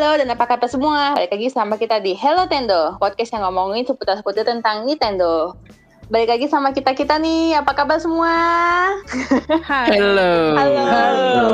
Halo dan apa kabar semua? Balik lagi sama kita di Hello Tendo, podcast yang ngomongin seputar-seputar tentang Nintendo. Balik lagi sama kita-kita nih, apa kabar semua? Hai. Halo. Halo. Halo.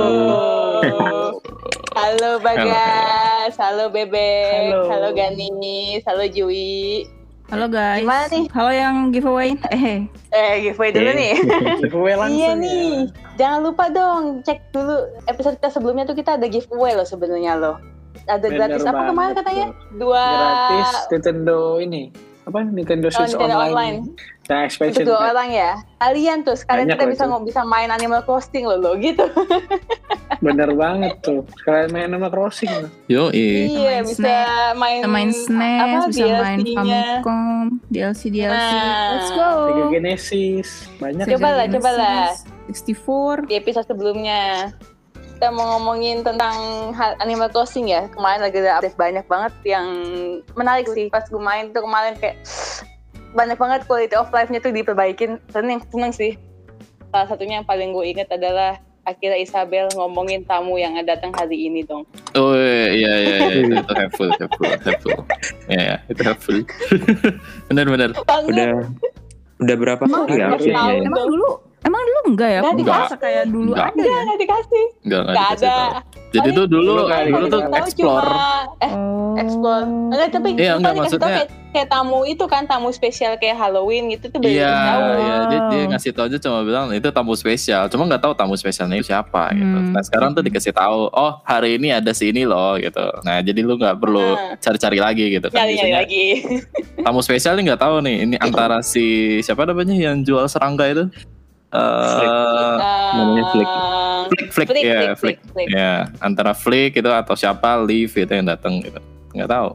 Halo Bagas, halo Bebek, Halo. halo Ganis, halo Jui. Halo guys. Gimana nih? Halo yang giveaway. Eh, Eh, giveaway dulu Eh. nih. Giveaway langsung iya ya. nih, jangan lupa dong cek dulu episode kita sebelumnya tuh kita ada giveaway loh sebenarnya loh. Ada Bener gratis apa kemarin katanya? Dua Gratis Nintendo ini. Apa Nintendo Oh, Switch Nintendo online. Online. Nah, Untuk expansion dua pack. orang ya. Kalian tuh sekalian Banyak kita bisa itu. bisa main Animal Crossing loh, loh gitu. Bener banget tuh. Kalian main Animal Crossing. Yo, iya, main bisa Snap, main kita main SNES, apa, bisa main DLC-nya. Famicom, DLC DLC. Nah. Let's go. Sega Genesis. Banyak. Coba lah, coba lah. 64. Di episode sebelumnya kita mau ngomongin tentang hal Animal Crossing ya. Kemarin lagi ada update banyak banget yang menarik sih. Pas gue main tuh kemarin kayak banyak banget quality of life-nya tuh diperbaikin. Seneng, seneng sih. Salah satunya yang paling gue inget adalah akhirnya Isabel ngomongin tamu yang datang hari ini dong. Oh iya iya iya itu, itu helpful helpful helpful. Iya ya, itu helpful. benar benar. Udah udah berapa kali ya Emang update-nya tahu. ya? emang dulu emang dulu enggak ya? Nggak Aku dikasih. kayak dulu Nggak. ada Enggak, ya. nggak dikasih. Enggak enggak Nggak dikasih ada. tahu. Jadi tuh dulu Dulu kali, dulu tuh explore. Cuma, eh, Oh. explore. Enggak, tapi Iya, enggak, dikasih maksudnya- kayak, kayak tamu itu kan, tamu spesial kayak Halloween gitu tuh baru Iya, tahu. iya dia, dia ngasih tahu aja cuma bilang itu tamu spesial. Cuma nggak tahu tamu spesialnya itu siapa gitu. Hmm. Nah sekarang tuh dikasih tahu, oh hari ini ada si ini loh gitu. Nah jadi lu nggak perlu Nah. cari-cari lagi gitu kan. Biasanya lagi. tamu spesial nih nggak tahu nih ini antara si siapa namanya yang jual serangga itu eh Namanya Flick. Flick Flick Flick, ya Flick, Flick Flick. ya antara Flick itu atau siapa Liv itu yang datang gitu nggak tahu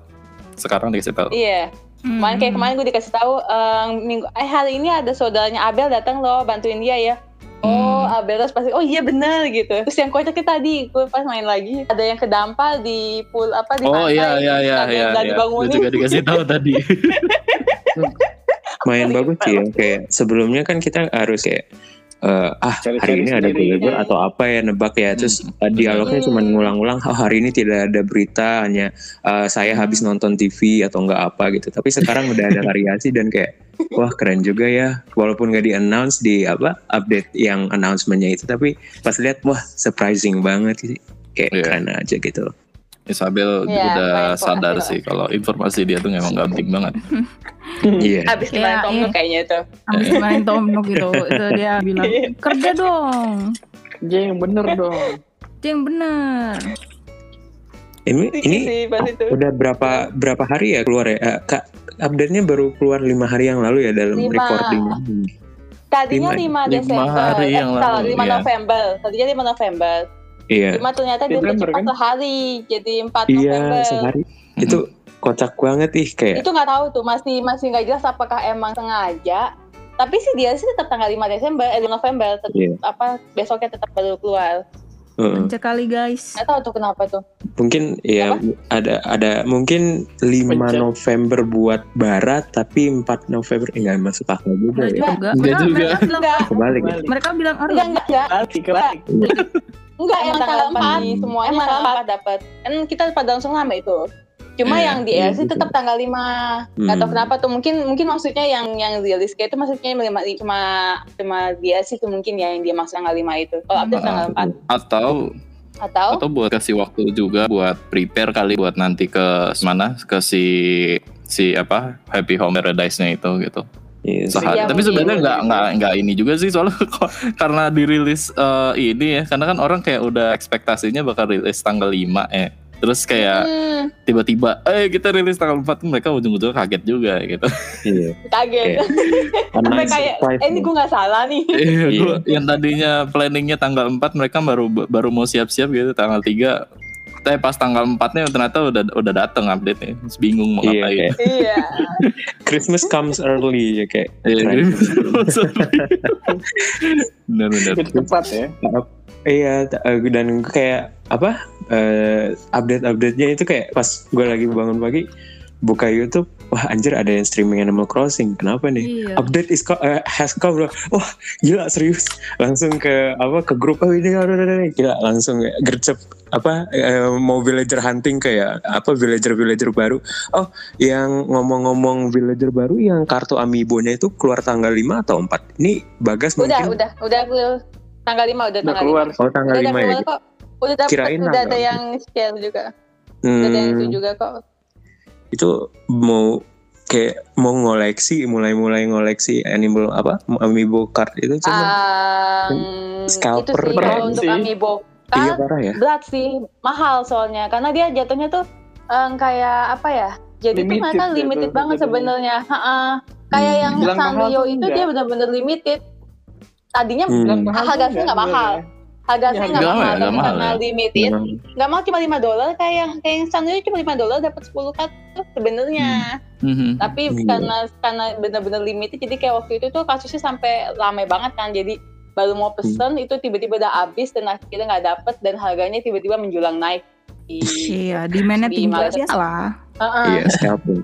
sekarang dikasih tahu Iya, kemarin kayak kemarin gue dikasih tahu eh, minggu eh hari ini ada saudaranya Abel datang loh bantuin dia ya. Oh, Hmm. Abel terus pasti oh iya benar gitu. Terus yang kocaknya tadi gue pas main lagi ada yang kedampal di pool apa di oh pantai. iya iya iya iya iya. dibangunin. Gue juga dikasih tahu tadi Lumayan bagus sih ya. Kayak sebelumnya kan kita harus kayak eh, ah Cari-cari hari ini ada sendiri. trailer atau apa ya nebak ya terus Hmm. eh, dialognya Hmm. cuma ngulang-ulang oh, hari ini tidak ada berita hanya eh, saya habis nonton TV atau enggak apa gitu tapi sekarang udah ada variasi dan kayak wah keren juga ya walaupun nggak di announce di apa update yang announcementnya itu tapi pas lihat wah surprising banget sih kayak Iya. keren aja gitu Isabel Iya, udah sadar sih kalau informasi dia tuh memang gak penting banget iya Abis Iya, dimain Tom iya. Nook kayaknya itu. Habis main Tom Nook gitu, itu dia bilang kerja dong. Dia yang bener dong. Yang bener. ini Ini sih udah berapa berapa hari ya keluar ya Eh, kak update-nya baru keluar lima hari yang lalu ya dalam Lima. recording Tadinya 5 Lima- lima Desember, hari eh, yang lalu, 5 iya. November. Tadinya 5 November. Iya Cuma ternyata dia cepat kan? sehari, jadi 4 iya November. sehari itu kocak banget ih kayak Itu nggak tahu tuh, masih masih nggak jelas apakah emang sengaja. Tapi sih dia sih tetap tanggal 5 Desember, eh 5 November, tetap, Iya. apa besoknya tetap baru keluar. heeh. Pencet kali guys. Nggak tahu tuh kenapa tuh. mungkin ya ada ada mungkin 5 Pencet. November buat barat tapi 4 November eh, nggak masuk akal juga Enggak ya juga. Enggak Mereka, juga. mereka bilang Enggak, kebalik mereka bilang enggak, Arab. enggak, enggak. Balik, balik. Enggak, emang tanggal 4 Hmm. semuanya emang tanggal 4 dapat. Kan kita pada langsung lama itu. Cuma Iya, yang di iya, LC betul. tetap tanggal 5. Nggak tahu Hmm. kenapa tuh. Mungkin mungkin maksudnya yang yang rilis kayak itu maksudnya lima- cuma cuma di LC itu mungkin ya yang dia maksud tanggal 5 itu. Kalau update Hmm. tanggal 4 atau atau atau buat kasih waktu juga buat prepare kali buat nanti ke mana ke si si apa Happy Home Paradise-nya itu gitu. Iya. Sehari. Iya, Tapi mungkin. sebenarnya nggak nggak nggak ini juga sih soalnya kok karena dirilis eh, ini ya karena kan orang kayak udah ekspektasinya bakal rilis tanggal 5 eh. Terus kayak hmm, tiba-tiba eh kita rilis tanggal 4 mereka ujung-ujungnya kaget juga gitu. iya kaget. Sampai kayak eh, ini gue nggak salah nih. Iya, Iya. gua- yang tadinya planningnya tanggal 4 mereka baru baru mau siap-siap gitu tanggal 3 tapi pas tanggal 4-nya ternyata udah udah dateng update-nya. Terus bingung mau Iya, ngapain. iya. Christmas comes early ya kayak Iya, keren. Benar-benar. Itu tepat ya. Iya, eh, dan kayak apa eh, update-update-nya itu kayak pas gue lagi bangun pagi buka YouTube wah anjir ada yang streaming Animal Crossing kenapa nih Iya. update is co- eh, has come bro. wah gila serius langsung ke apa ke grup oh ini gila langsung ya, gercep apa eh, mau villager hunting kayak apa villager villager baru oh yang ngomong-ngomong villager baru yang kartu amiibo-nya itu keluar tanggal 5 atau 4 ini bagas Udah, mungkin udah, udah keluar. Tanggal 5 udah Udah tanggal keluar. 5. oh tanggal Udah 5 ya gitu. kok. Udah dapet, Kirain udah ada yang share juga. Udah ada yang itu Hmm, juga kok. Itu mau kayak mau ngoleksi mulai-mulai ngoleksi animal apa? Amiibo card itu cuman Um, Scalper itu sih berat kalau untuk sih. amiibo iya kan parah ya. berat sih mahal soalnya. Karena dia jatuhnya tuh em, kayak apa ya? Jadi tuh Limited mereka ya, limited tuh, banget sebenarnya. Kayak Hmm. yang Bilang Sanrio tuh itu enggak. dia benar-benar limited. Tadinya Hmm. Tuh sih nggak mahal harga Iya, sih nggak nggak mahal mahal ya, nggak mahal ya. limited Memang. nggak mau cuma 5 dolar kayak yang kayak yang Sanrio cuma 5 dolar dapat 10 kartu sebenarnya Mhm. tapi Iya. karena karena benar-benar limited jadi kayak waktu itu tuh kasusnya sampai ramai banget kan jadi baru mau pesen itu tiba-tiba udah habis dan akhirnya nggak dapet dan harganya tiba-tiba menjulang naik Iya, demandnya Di tinggi Malaysia. biasa lah. Heeh. iya scalping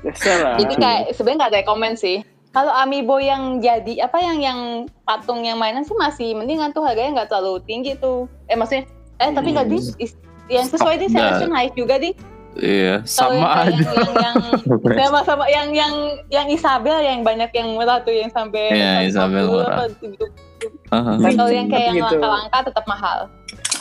Biasa lah. jadi kayak sebenarnya nggak ada komen sih kalau amiibo yang jadi apa yang yang patung yang mainan sih masih mendingan tuh harganya nggak terlalu tinggi tuh eh maksudnya eh tapi nggak di is- yang sesuai di Stok selection naik juga di Iya, yang sama kayak aja. yang, yang, yang sama sama yang yang yang Isabel yang banyak yang murah tuh yang sampai Iya, 150 Isabel murah. apa gitu. Tapi- Kalau yang kayak yang langka-langka tetap mahal.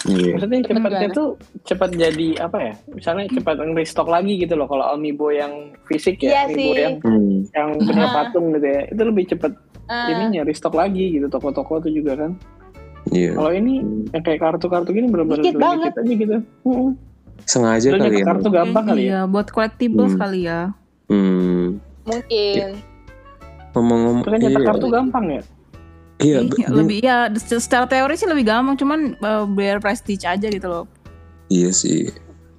Iya Maksudnya cepatnya tuh cepat jadi apa ya? Misalnya cepat restock lagi gitu loh. Kalau amiibo yang fisik Iya ya, amiibo sih. yang Hmm. yang punya Ah. patung gitu ya, itu lebih cepat Eh, ininya restock lagi gitu toko-toko tuh juga kan. iya Kalau ini yang kayak kartu-kartu gini benar-benar Dikit banget. aja gitu. Heeh. sengaja Lu kali ya kartu gampang kali ya. Iya, buut collectibles Hmm. kali ya. hmm. mungkin. ngomong-ngomong kan nyetak iya, kartu gampang ya. Iya Iya, lebih ya secara teori sih lebih gampang, cuman uh, biar prestige aja gitu loh. iya sih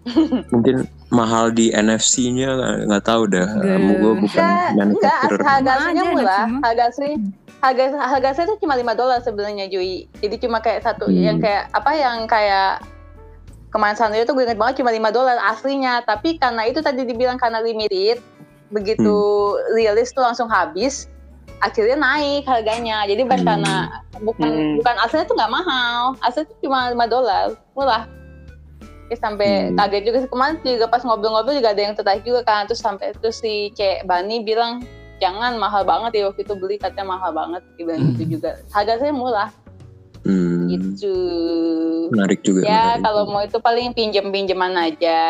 mungkin mahal di NFC-nya nggak- tahu dah. Kamu gue bukan Enggak, enggak, manufacturer harga aslinya murah. cuma. Harga asli harga harga asli itu cuma 5 dolar sebenarnya Jui. Jadi cuma kayak satu Hmm. yang kayak apa yang kayak kemarin Sanrio tuh gue inget banget cuma 5 dolar aslinya, tapi karena itu tadi dibilang karena limited, begitu rilis tuh langsung habis, akhirnya naik harganya. Jadi bukan Hmm. karena bukan Hmm. bukan aslinya tuh nggak mahal, aslinya tuh cuma 5 dolar, murah. Terus sampai Hmm. kaget juga kemarin juga pas ngobrol-ngobrol juga ada yang tertarik juga kan terus sampai terus si Cek Bani bilang jangan mahal banget ya waktu itu beli katanya mahal banget dia bilang Hmm. gitu juga harganya murah hmm. gitu. Menarik juga ya menarik. kalau mau itu paling pinjem pinjeman aja.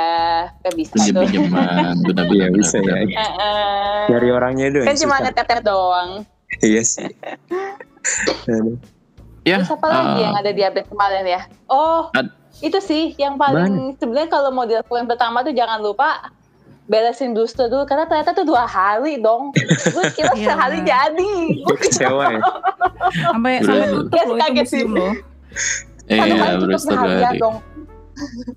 Gak bisa Pinjem tuh pinjeman, Iya benar-benar. bisa ya. Heeh. Cari orangnya doang kan cuma susah. ngetet doang. Iya sih. Ya, terus apa lagi eh, yang ada di update kemarin ya? Oh Ad- itu sih yang paling sebenarnya kalau mau dilakukan pertama tuh jangan lupa beresin booster dulu karena ternyata tuh dua hari dong gue kira Iya. sehari jadi Gue kecewa ya Sampai Bener. sampai tutup loh itu kaget sih. museum loh. Iya, satu kali tutup berus sehari hari. dong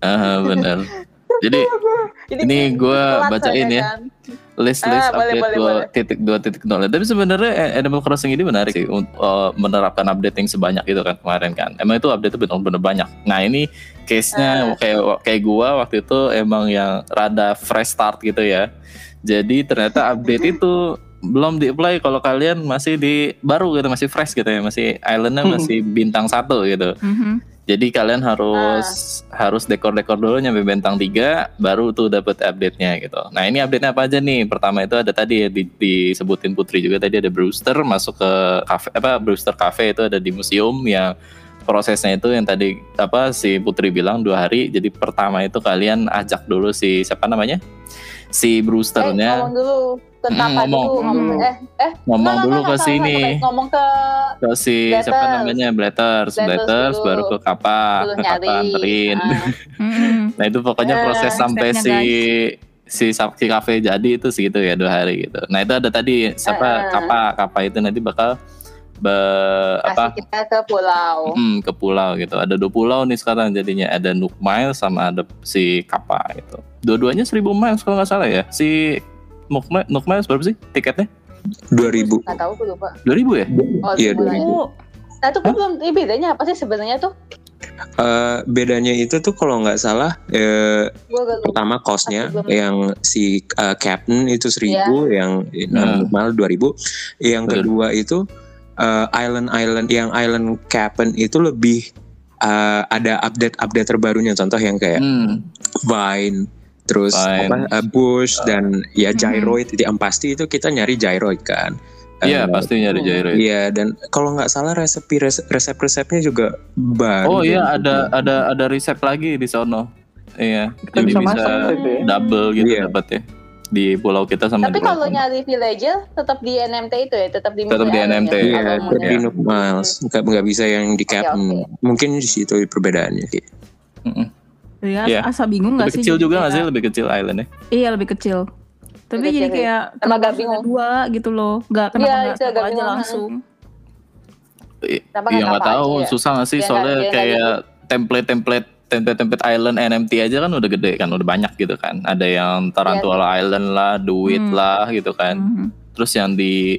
Aha, benar. Jadi Jadi Ini kayak gua telat bacain ya. kan. list Ah, list boleh, update boleh, dua boleh. titik dua titik nol. Tapi sebenarnya Animal Crossing ini menarik sih untuk uh, menerapkan updating sebanyak itu kan kemarin kan. Emang itu update itu benar-benar banyak. Nah ini case-nya Ah. kayak kayak gua waktu itu emang yang rada fresh start gitu ya. Jadi ternyata update itu belum di-apply kalau kalian masih di baru gitu masih fresh gitu ya masih islandnya Hmm. masih bintang satu gitu. Mhm. Jadi kalian harus harus dekor-dekor dulu nyampe bintang 3 baru tuh dapat update-nya gitu. Nah, ini update-nya apa aja nih? Pertama itu ada tadi ya di- disebutin Putri juga tadi ada Brewster masuk ke cafe apa Brewster Cafe itu ada di museum yang prosesnya itu yang tadi apa si Putri bilang dua hari. Jadi pertama itu kalian ajak dulu si siapa namanya? Si Eh, Brewsternya dulu ke Hmm, ngomong. dulu ngomong Hmm. eh eh ngomong enggak, dulu enggak, ke sini. ngomong ke ke si siapa namanya Blatters, Blatters baru ke Kapa, Kapa nyari anterin. Ah. Mhm. Nah itu pokoknya Eh, proses sampai si si si kafe jadi itu segitu ya dua hari gitu. Nah itu ada tadi siapa Eh. kapa kapa itu nanti bakal be, apa kita ke pulau hmm, ke pulau gitu. Ada dua pulau nih sekarang jadinya ada Nook Miles sama ada si kapa gitu. Dua-duanya 1000 miles kalau nggak salah ya. Si Nook Miles berapa sih tiketnya? 2000 nggak tahu gue lupa 2000 ya? oh Iya. 2000. Oh, nah itu gue belum ini bedanya apa sih sebenarnya tuh Eh, bedanya itu tuh kalau nggak salah eh, pertama costnya Aku belum- yang si eh, captain itu seribu yang eh, Hmm. normal dua ribu yang Betul. kedua itu eh, island island yang island captain itu lebih eh, ada update update terbarunya contoh yang kayak Hmm. vine terus apa eh, bush dan ya Mhm. gyroid yang pasti itu kita nyari gyroid kan Iya Eh, pasti nyari gyro. Iya dan kalau nggak salah resep resep resepnya juga baru. Oh iya ada ada ada resep lagi di sono. Iya, Kita jadi bisa bisa masak gitu ya. double gitu Iya. dapat ya di pulau kita sama Tapi di kalau nyari villager tetap di NMT itu ya, tetap di Tetap di NMT. ya? Iya, mau tetap di. Nook Miles nggak nggak bisa yang di Oke, captain. oke. Mungkin di situ perbedaannya. Ki. Mm-mm. Ya, Iya. asa bingung gak Lebih sih? kecil juga nggak sih lebih kecil islandnya? Iya lebih kecil. Tapi Lebih jadi kecil, kayak Emang ada bingung. dua gitu loh. Gak kenapa Iya, nggak agak aja bingung. langsung. Kenapa Iya nggak nggak apa tahu aja ya? susah nggak sih soalnya nggak- biar nggak kayak template template template template island NMT aja kan udah gede kan udah banyak gitu kan. Ada yang Tarantula Island lah, Duit Hmm. lah gitu kan. Mhm. Terus yang di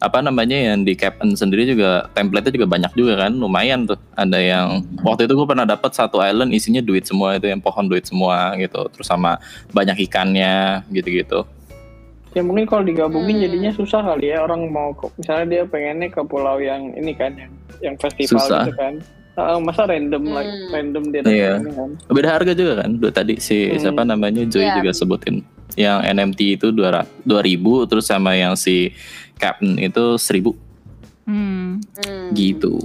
apa namanya yang di Captain sendiri juga template-nya juga banyak juga kan, lumayan tuh. Ada yang waktu itu gue pernah dapat satu island isinya duit semua itu yang pohon duit semua gitu. Terus sama banyak ikannya gitu-gitu. Ya mungkin kalau digabungin Hmm. jadinya susah kali ya orang mau ke, misalnya dia pengennya ke pulau yang ini kan yang yang festival Susah. gitu kan. Ah, masa random Hmm. like random dia Iya. ini kan. Beda harga juga kan. Dua tadi si Hmm. siapa namanya Joy Iya. juga sebutin. Yang NMT itu 200 2000 terus sama yang si Captain itu 1000 Hmm. Hmm. gitu.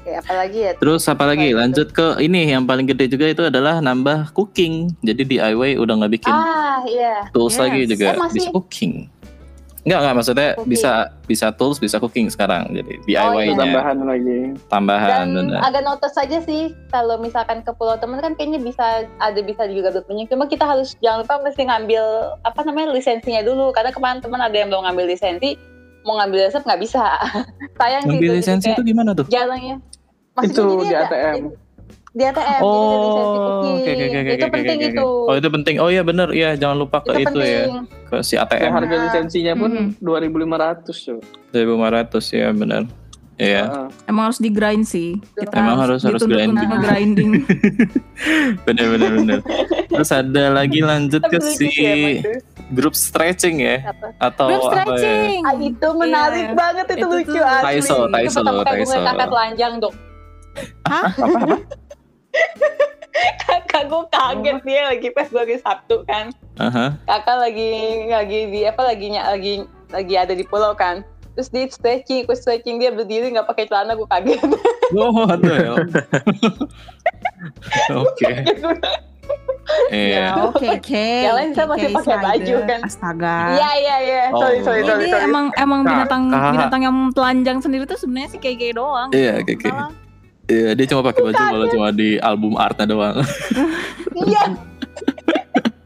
Oke, apalagi ya? Terus apa lagi? Apa itu? Lanjut ke ini yang paling gede juga itu adalah nambah cooking. Jadi DIY udah nggak bikin Ah, iya. tools Yes. lagi juga Oh, masih? bisa cooking. Enggak enggak maksudnya Cooking. bisa bisa tools bisa cooking sekarang. Jadi Oh, DIY-nya iya. Tambahan lagi. tambahan Dan benar. agak notice saja sih kalau misalkan ke pulau teman kan kayaknya bisa ada bisa juga dapetnya. Cuma kita harus jangan lupa mesti ngambil apa namanya lisensinya dulu karena kemarin teman ada yang belum ngambil lisensi mau ngambil resep nggak bisa. Sayang sih Ngambil itu. Jadi lisensi itu gimana tuh? jarang ya. Maksudnya Itu di ada- ATM. Di ATM jadi Oh, cooking. oke oke oke Itu oke, penting oke, oke. itu. Oh, itu penting. Oh iya benar. Iya, jangan lupa ke itu itu, ya, ke si ATM harga Ah. lisensinya pun Hmm. 2.500 tuh. 1500 ya benar. Iya. Heeh. Emang harus di grind sih. Kita Emang harus- harus grinding. grinding. Benar benar benar. Terus ada lagi lanjut ke si grup stretching ya Apa? atau Belum apa ya? stretching. Ah, itu menarik Iya. banget itu, Itu lucu asli. Taiso, Taiso, Taiso. ngeliat kakak telanjang dok. Hah? Kakak gue kaget dia lagi pas gue lagi Sabtu kan. Aha. kakak lagi lagi di apa lagi ny- lagi lagi ada di pulau kan terus dia stretching aku stretching dia berdiri nggak pakai celana gue kaget Oh, ada ya. Oke. Ya, Iya. oke oke. Yang lain saya masih pakai baju kan. Astaga. iya iya iya sorry Oh. sorry sorry Ini sorry emang emang binatang binatang yang telanjang sendiri tuh sebenarnya sih kayak kayak doang. Iya, oke oke. Iya, dia cuma pakai baju malah cuma di album artnya doang. iya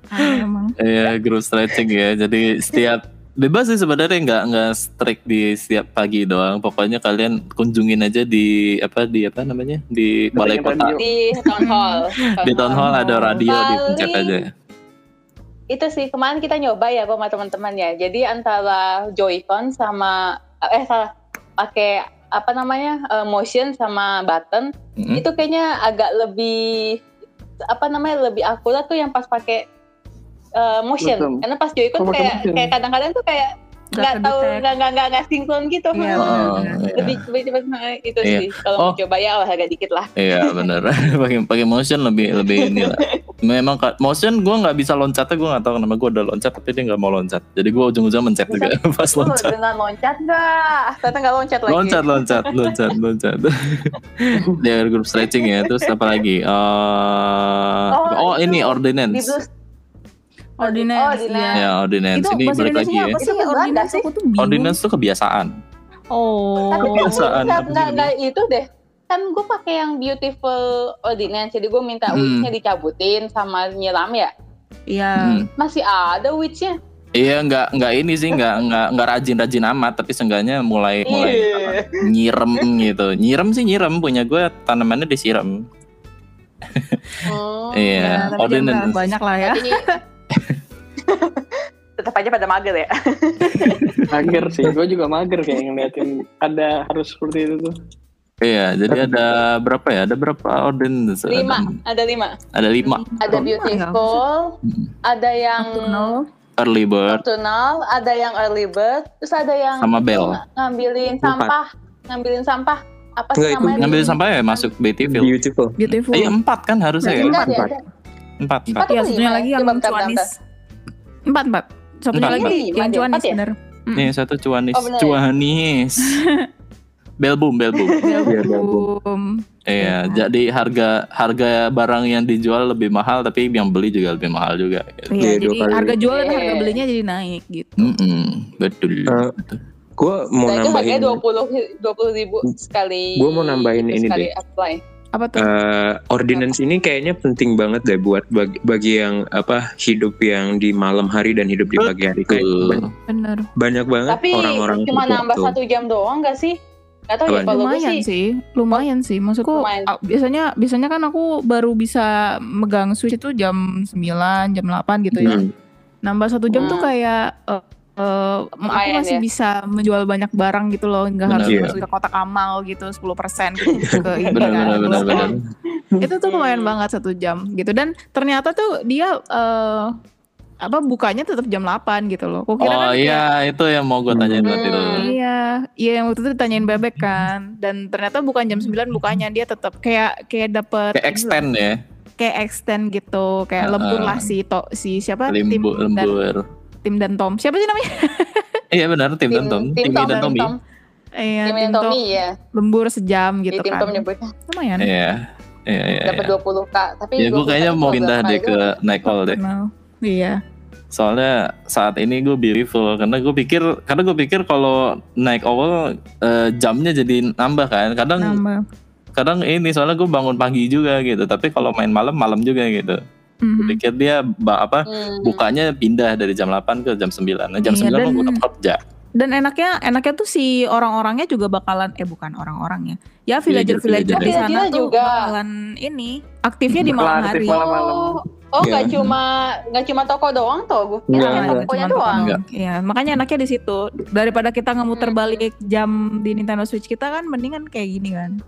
Ah, emang. Iya, grup stretching ya. Jadi setiap bebas sih sebenarnya nggak nggak strict di setiap pagi doang. Pokoknya kalian kunjungin aja di apa di apa namanya di balai kota. di town hall Di town hall ada radio Paling- dipencet aja. itu sih kemarin kita nyoba ya sama teman-teman ya jadi antara Joy-Con sama eh salah pakai apa namanya eh, motion sama button Mm-mm. itu kayaknya agak lebih apa namanya lebih akurat tuh yang pas pakai uh, motion Betul. karena pas Joy-Con Oh, kayak motion. kayak kadang-kadang tuh kayak Nggak tahu nggak nggak nggak nggak sinkron gitu Iya, Oh, benar-benar. iya. lebih lebih cepat itu Iya. sih kalau Oh. mau coba ya olahraga dikit lah Iya bener pakai pakai motion lebih lebih ini lah. Memang motion gue nggak bisa loncatnya gue nggak tahu kenapa gue udah loncat tapi dia nggak mau loncat. Jadi gue ujung-ujung mencet juga pas Lu loncat. dengan loncat nggak ternyata nggak loncat lagi Loncat loncat loncat loncat. Dia grup stretching ya. Terus apa lagi? Eh, oh, Oh, ini itu. di ordinance. Ordinance. Oh, ordinance. iya. Ya ordinance Itu ini balik lagi ya. apa Itu sih? Belanda Ordinance sih. aku tuh bingung. Ordinance tuh kebiasaan. Oh. tapi kan Kebiasaan. nggak Apa nggak sih nggak itu deh kan gue pakai yang beautiful ordinance jadi gue minta Hmm. witchnya dicabutin sama nyiram ya Iya. Hmm. masih ada witchnya Iya nggak nggak ini sih nggak nggak nggak rajin-rajin amat tapi seenggaknya mulai mulai Iya. nyirem gitu. Nyirem sih nyirem punya gue tanamannya disiram. Hmm, Iya, Ya, jangan ordinance. banyak lah ya. tetap aja pada mager ya Mager sih, gue juga mager kayak ngeliatin ada harus seperti itu tuh. Iya, jadi ada berapa ya? Ada berapa audience? Lima, Ada, ada lima. ada lima. Ada beautiful, Hmm. ada yang. Early bird nocturnal, ada yang early bird, terus ada yang sama bell. ngambilin sampah, ngambilin sampah. Apa sih Enggak, itu namanya? Ngambil sampah ya masuk Beautiful. Beautiful. Beautiful. Iya empat kan harusnya ya? Empat. Empat, empat. Empat Iya, atau satunya lagi ya? yang cuanis. Empat, empat. Satunya Empat, lagi empat. yang cuanis, empat ya? bener. Nih satu cuanis, Oh, ya? cuanis. Belbum, belbum. Belbum. Iya, jadi harga harga barang yang dijual lebih mahal tapi yang beli juga lebih mahal juga. gitu. Iya, Iya, jadi harga jual dan harga Iya. belinya jadi naik gitu. Betul. Eh, Gue mau Nah, itu harganya nambahin dua puluh dua puluh ribu sekali. Gua mau nambahin ini deh. apply. Apa tuh? eh, ordinance ini kayaknya penting banget deh buat bagi, bagi yang apa hidup yang di malam hari dan hidup di pagi hari kayak Bener. banyak banget Tapi orang-orang cuma seperti nambah satu jam doang gak sih? Gak tau Apaan? ya kalau lumayan sih. sih, lumayan sih. Maksudku Lumayan. ah, biasanya biasanya kan aku baru bisa megang switch itu jam 9, jam 8 gitu ya. Hmm. Nambah satu jam tuh Hmm. kayak eh, eh, aku masih ya. bisa menjual banyak barang gitu loh, nggak harus Iya. masuk ke kotak amal gitu 10% gitu ke ini Benar, kan. benar, benar, benar. Itu tuh lumayan Hmm. banget satu jam gitu dan ternyata tuh dia eh, apa bukanya tetap jam 8 gitu loh. Kukira Oh kan iya, itu yang mau gue tanyain buat Hmm. itu. Iya, iya yang waktu itu ditanyain bebek kan, dan ternyata bukan jam 9 bukanya dia tetap kayak kayak dapet Kayak extend ya, kayak extend gitu, kayak Heeh. lembur lah si to, si siapa lembu, tim dan lembur. Tim dan Tom. Siapa sih namanya? Iya benar, tim, dan Tom, tim Tom, dan tim Tommy. Tom, Iya, tim tim dan Tom. Tommy ya. Lembur sejam gitu Di tim kan. Tom nyebutnya. Lumayan. Iya, iya, iya. Dapat iya. 20 k. Tapi Ya gue 20K kayaknya mau pindah deh ke? Night Owl deh. Kenal. Iya. Soalnya saat ini gue beautiful karena gue pikir karena gue pikir kalau naik owl eh, jamnya jadi nambah kan. Kadang Nambah. kadang ini soalnya gue bangun pagi juga gitu. Tapi kalau main malam malam juga gitu. Mhm. Gue pikir dia apa Hmm. bukanya pindah dari jam 8 ke jam 9. Nah, jam Iya, 9 dan- gue udah kerja. Dan enaknya enaknya tuh si orang-orangnya juga bakalan eh bukan orang-orangnya. Ya villager-villager di sana tuh juga. bakalan ini aktifnya di malam Bakalan aktif hari. malam-malam. Oh, oh Iya. nggak cuma nggak cuma toko doang tuh, gue kira Iya, tokonya doang. Iya, makanya enaknya di situ. Daripada kita ngemuter Hmm. balik jam di Nintendo Switch kita kan mendingan kayak gini kan.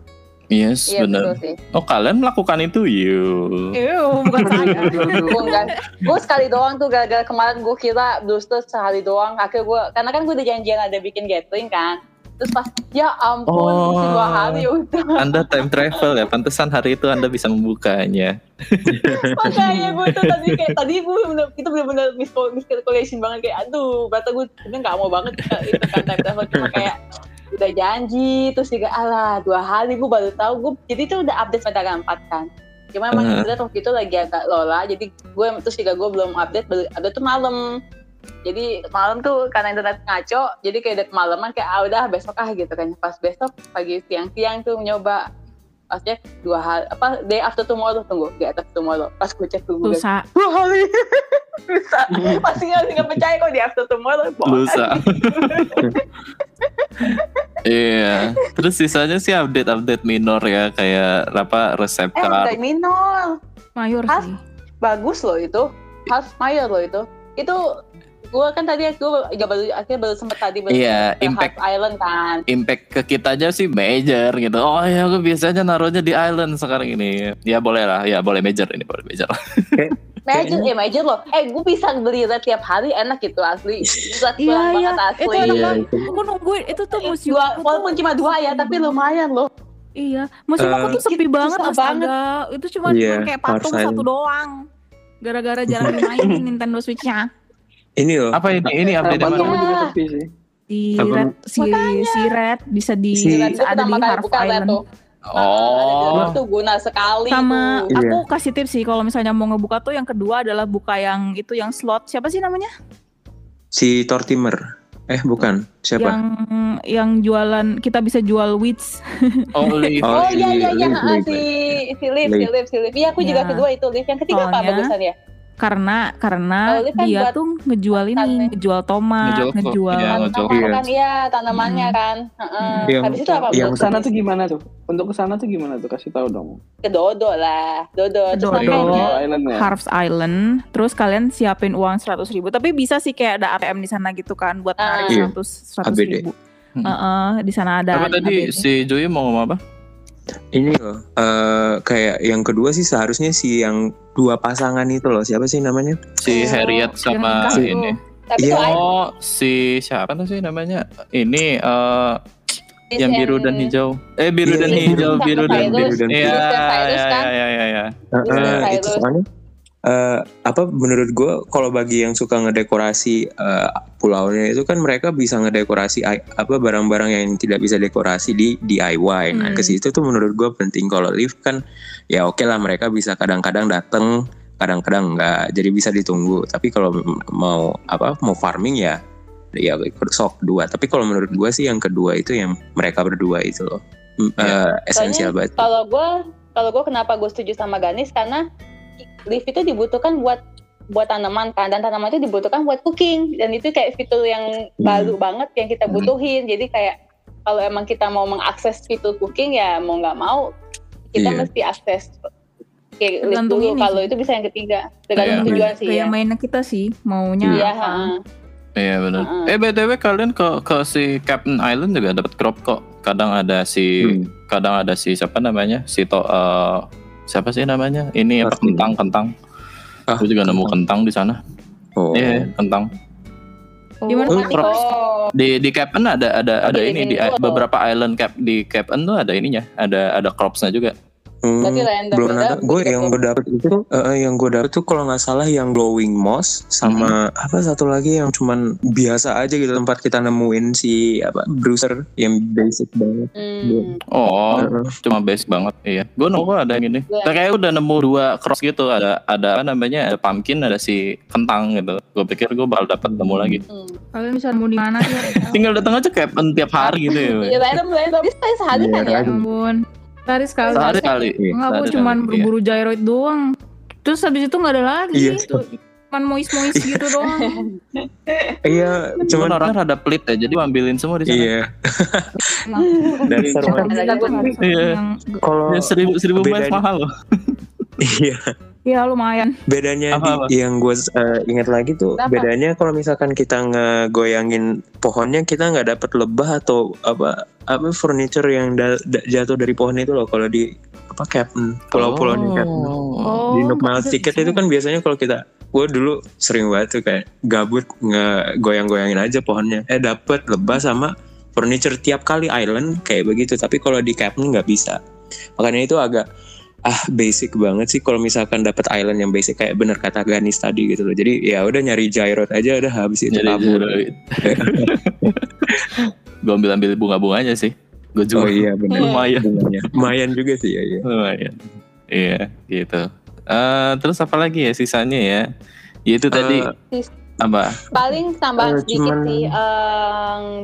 Yes, Iya benar. Oh, kalian melakukan itu yuk. Ew, bukan saya. gue enggak gue sekali doang tuh gara-gara kemarin gue kira Bluester sehari doang akhirnya gue karena kan gue udah janjian ada bikin gathering kan terus pas ya ampun Oh. masih dua hari udah Anda time travel ya, pantesan hari itu Anda bisa membukanya. makanya gue tuh tadi kayak tadi gue bener, itu bener-bener miscal- miscalculation banget kayak aduh kata gue sebenarnya nggak mau banget kita itu kan time travel cuma kayak udah janji terus juga alah dua hari gue baru tahu gue jadi itu udah update pada 4 kan. Cuma emang Uh-huh. internet waktu itu lagi agak lola jadi gue terus juga gue belum update baru update tuh malam. Jadi malam tuh karena internet ngaco jadi kayak udah kemalaman kayak ah udah besok ah gitu kan. Pas besok pagi siang-siang tuh nyoba pasnya dua hari apa day after tomorrow tunggu day after tomorrow pas gue cek Google Lusa. dua hari bisa pasti nggak nggak percaya kok di after tomorrow bohong. Lusa. Iya. Terus sisanya sih update-update minor ya kayak apa resep eh udah minor Mayor Hah? sih. bagus loh itu half mayor loh itu itu gue kan tadi gue juga baru akhirnya baru sempet tadi baru Iya, ke impact- Half Island kan Impact ke kita aja sih major gitu. Oh ya gue biasanya naruhnya di island sekarang ini. Ya boleh lah, ya boleh major ini boleh major. Major, ya major loh. Eh, gue bisa beli red tiap hari, enak gitu asli. Red Iya, banget iya. asli. Itu enak Iya, banget. itu. Aku nungguin itu tuh museum. Dua, aku tuh- walaupun cuma dua ya, tapi lumayan loh. Iya, museum aku Eh, tuh sepi Itu banget susah astaga. Itu cuma Iya, kayak patung satu doang. Gara-gara jarang dimainin Nintendo Switch-nya. Ini loh. Apa ini? Ini update Patung mana? Iya. juga sepi sih. Si Apa? Red, si, si Red bisa di Si- bisa ada di red Island. tuh. Nah, ada di Oh. tuh guna sekali Sama tuh. Iya. aku kasih tips sih kalau misalnya mau ngebuka tuh yang kedua adalah buka yang itu yang slot siapa sih namanya? Si Tortimer. Eh bukan. Siapa? Yang yang jualan kita bisa jual wits. Oh. Oh si iya iya iya ah, si si Liv, si Liv. Liv, si Liv. Iya aku juga Ya. kedua itu Liv. Yang ketiga apa Soalnya- bagusan ya? Karena karena Oh, ini kan dia buat tuh ngejual ini, makannya. ngejual tomat, Ngejual ngejual iya. Tanaman ngocok. kan iya tanamannya kan. Heeh. Yang- Habis itu apa? yang Ke sana tuh gimana tuh? Untuk ke sana tuh gimana tuh? Kasih tahu dong. ke Dodo lah. Dodo. Dodo. Oh, Island ya. Harvest Island, terus kalian siapin uang 100 ribu. Tapi bisa sih kayak ada ATM di sana gitu kan, buat Ah. narik Iya. 100 100 ABD. ribu. Hmm. Heeh, di sana ada. Apa tadi ABD. si Joy mau ngomong apa? Ini loh, eh, kayak yang kedua sih seharusnya si yang dua pasangan itu loh, siapa sih namanya? Si Oh, Harriet sama yang nikah ini. Tapi Iya. tuh I- Oh, si siapa tuh sih namanya? Ini eh yang biru dan hijau. Eh biru Iya, dan iya, hijau, sama biru dan. Biru dan Iya, iya, iya, iya, iya. Eh, Iya, eh, Cyrus. itu soalnya eh, apa menurut gue kalau bagi yang suka ngedekorasi eh, pulaunya itu kan mereka bisa ngedekorasi apa barang-barang yang tidak bisa dekorasi di DIY. Nah Hmm. ke situ tuh menurut gue penting. Kalau lift kan ya oke lah mereka bisa kadang-kadang datang kadang-kadang enggak. Jadi bisa ditunggu. Tapi kalau mau apa mau farming ya ya sok dua. Tapi kalau menurut gue sih yang kedua itu yang mereka berdua itu loh. Ya. eh, esensial banget. kalau gue kalau gue kenapa gue setuju sama Ganis? Karena lift itu dibutuhkan buat buat tanaman kan dan tanaman itu dibutuhkan buat cooking dan itu kayak fitur yang Hmm. baru banget yang kita Hmm. butuhin jadi kayak kalau emang kita mau mengakses fitur cooking ya mau nggak mau kita Iya. mesti akses kayak Tergantung dulu ini kalau itu bisa yang ketiga tergantung Iya. tujuan sih ya Kayak mainnya kita sih maunya iya apa. ha. Iya benar. Heeh. Eh btw kalian ke ke si Captain Island juga dapat crop kok. Kadang ada si Hmm. kadang ada si siapa namanya si to eh, siapa sih namanya? Ini apa kentang kentang. Ah, Aku juga nemu kentang di sana. oh Iya kentang. Oh, Gimana Oh. Oh, Di di Cape N ada ada ada di ini di tuh. beberapa island cap di Cape N tuh ada ininya, ada ada cropsnya juga. Hmm, berarti random belum ada gue gitu. yang gue dapet itu eh, eh, yang gue dapet tuh kalau nggak salah yang glowing moss sama apa satu lagi yang cuman biasa aja gitu tempat kita nemuin si apa bruiser yang basic banget Hmm. Oh, Heeh. cuma basic banget iya. Gue nemu ada yang ini. Iya. Kayak udah nemu dua cross gitu, ada ada apa namanya? Ada pumpkin, ada si kentang gitu. Gue pikir gue bakal dapat nemu lagi. Hmm. Kalian bisa nemu di mana sih? Tinggal datang aja N tiap hari gitu ya. Iya random random. Bisa sehari kan ya? Ya ampun. Sehari sekali. Sehari kali. Iya. Enggak, Sehari cuman kali, iya. berburu gyroid doang. Terus habis itu nggak ada lagi. Iya. Tuh, Cuman mois-mois gitu doang. iya Cuman cuman orangnya rada pelit ya, jadi ambilin semua di sana. iya Nah, kan harus Iya. yang kalau Ya, seribu seribu mahal loh. iya ya lumayan. bedanya Apa, apa? di, yang gue ingat lagi tuh Kenapa? bedanya kalau misalkan kita ngegoyangin pohonnya kita nggak dapat lebah atau apa apa furniture yang da- da- jatuh dari pohon itu loh kalau di apa Captain pulau-pulau di Captain Oh, di Nook nggak Miles bisa Ticket di itu kan biasanya kalau kita gue dulu sering banget tuh kayak gabut ngegoyang-goyangin aja pohonnya eh dapet lebah sama furniture tiap kali island kayak begitu tapi kalau di Captain nggak bisa makanya itu agak ah basic banget sih kalau misalkan dapat island yang basic kayak bener kata Ganis tadi gitu loh jadi ya udah nyari gyroid aja udah habis itu kabur gue ambil ambil bunga bunganya sih. Gue oh jual. iya bener Lumayan. Bunganya. lumayan juga sih ya, iya. Lumayan. Iya, gitu. Eh, terus apa lagi ya sisanya ya? Ya itu tadi Eh, apa? Paling tambahan Eh, sedikit cuman- sih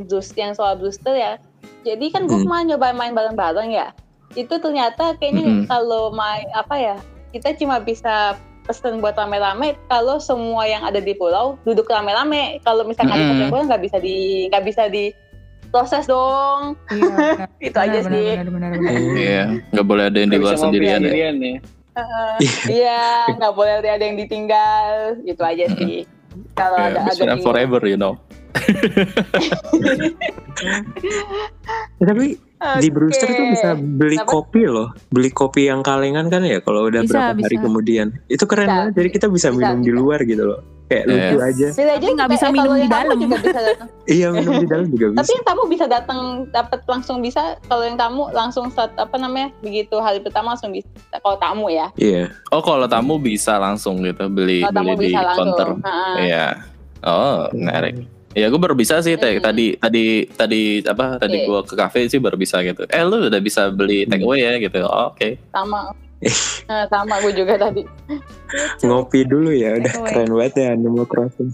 boost yang soal booster ya. Jadi kan gue Hmm. kemarin nyoba main bareng-bareng ya. Itu ternyata kayaknya Mm-mm. kalau main apa ya, kita cuma bisa pesen buat rame-rame kalau semua yang ada di pulau duduk rame-rame. Kalau misalkan Mm-mm. di pulau nggak bisa di nggak bisa di proses dong. Iya, benar. Itu aja Benar, sih. Iya, nggak boleh ada yang di luar sendirian ya. ya. Iya, nggak boleh ada yang ditinggal. Itu aja sih. Kalau Yeah, ada di- forever, you know. Eh, tapi di Brewster tuh bisa beli kopi loh beli kopi yang kalengan kan ya kalau udah Bisa, berapa hari bisa. kemudian itu keren Bisa. banget jadi kita bisa, Bisa, minum di bisa. luar gitu loh kayak Yes. lucu aja Bisa aja Tapi nggak bisa eh, minum di dalam. juga bisa datang. iya minum di dalam juga Tapi bisa yang tamu bisa datang dapat langsung bisa. Kalau yang tamu langsung saat apa namanya begitu hari pertama langsung bisa. Kalau tamu ya. iya Oh, kalau tamu bisa langsung gitu beli tamu beli di bisa counter. Iya. Oh, menarik. Ya gue baru bisa sih tadi Mm. tadi tadi tadi apa tadi Oke. gue ke kafe sih baru bisa gitu. Eh lu udah bisa beli take away ya gitu. Oh, Oke. Sama. Nah, sama gue juga tadi. ngopi dulu ya udah Takeaway. keren banget ya Animal Crossing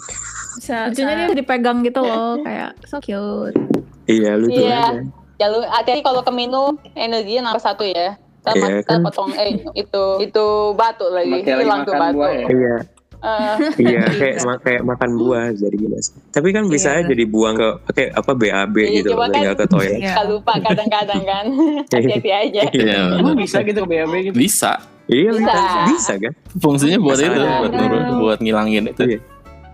Bisa, lucunya dia dipegang gitu loh, kayak so cute. iya lucu Iya. aja Jalur hati kalau keminum energinya nambah satu ya. Iya, mat- ntar kan? potong eh itu itu batu lagi. Hilang tuh batu. ya. Iya Eh, iya kayak ma- kayak makan buah jadi gila sih tapi kan bisa Iya. aja dibuang ke pakai apa BAB Iya, gitu loh kan. ke toilet Iya. suka lupa kadang-kadang kan. Hati-hati aja. Iya. Emang bisa gitu ke BAB gitu. Bisa. iya bisa Bisa. bisa kan Fungsinya buat Bisa. itu, buat Iya. nurun, buat ngilangin itu. Iya.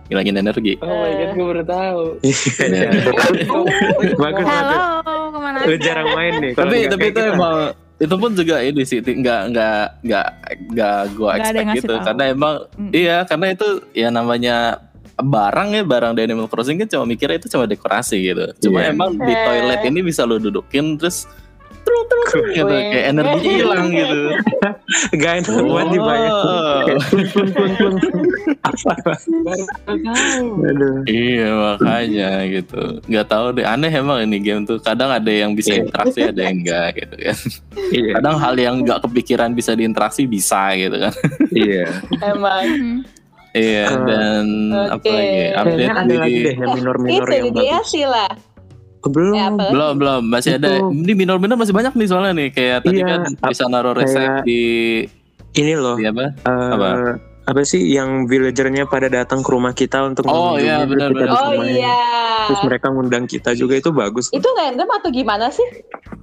Ngilangin energi. Oh my god, gue baru tahu. Iya. bagus Halo, banget ke mana lu jarang main nih tapi tapi itu kita. emang itu pun juga ini sih nggak nggak nggak nggak gue Nggak ada yang expect gitu tahu. karena emang Mm. iya karena itu ya namanya barang ya barang di Animal Crossing kan cuma mikirnya itu cuma dekorasi gitu cuma Iya. emang di Eh. toilet ini bisa lo dudukin terus trung trung gitu kayak energi hilang gitu Gak enak dibayar. Oh. Plung. Apa? Aduh. Iya makanya gitu nggak tahu deh aneh emang ini game tuh kadang ada yang bisa Iya. interaksi ada yang enggak gitu kan Iya. kadang hal yang nggak kepikiran bisa diinteraksi bisa gitu kan Iya. Emang. Iya dan apa lagi Kayaknya update ada lagi deh yang minor-minor yang bagus. DLC lah. Belum. Ya, belum belum masih ada Itu- ini minor-minor masih banyak nih soalnya nih kayak tadi Iya, kan bisa naruh resep kayak- di Ini loh. di apa eh, Apa? apa sih yang villagernya pada datang ke rumah kita untuk Oh, iya, benar, kita benar. Oh iya. Terus mereka ngundang kita juga itu bagus. Itu random atau gimana sih?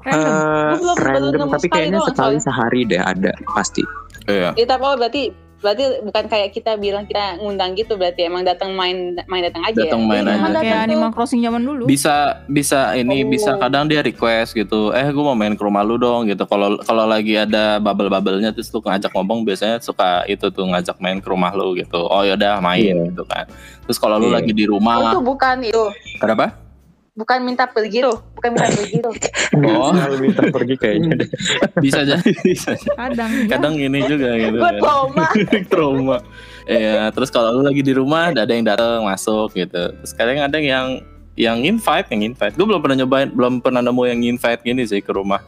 Random. Eh, Gua belum- belum random tapi kayaknya sekali sehari deh ada pasti. iya Itu apa? Oh, berarti berarti bukan kayak kita bilang kita ngundang gitu berarti emang datang main main datang aja. Datang main Iya, aja. kayak tuh. Animal Crossing zaman dulu. bisa bisa ini Oh. bisa kadang dia request gitu eh gue mau main ke rumah lu dong gitu kalau kalau lagi ada bubble bubblenya terus lu ngajak ngomong biasanya suka itu tuh ngajak main ke rumah lu gitu oh yaudah main Iya. gitu kan terus kalau lu Iya. lagi di Oh, itu rumah bukan itu. kenapa Bukan minta pergi tuh. Bukan minta pergi tuh. oh minta pergi kayaknya deh. bisa jadi bisa. Kadang. ya. kadang ini juga gitu Gue kan. trauma. trauma Iya, terus kalau lu lagi di rumah ada yang datang masuk gitu. Terus kadang ada yang yang invite, yang invite. Gue belum pernah nyobain, belum pernah nemu yang invite gini sih ke rumah.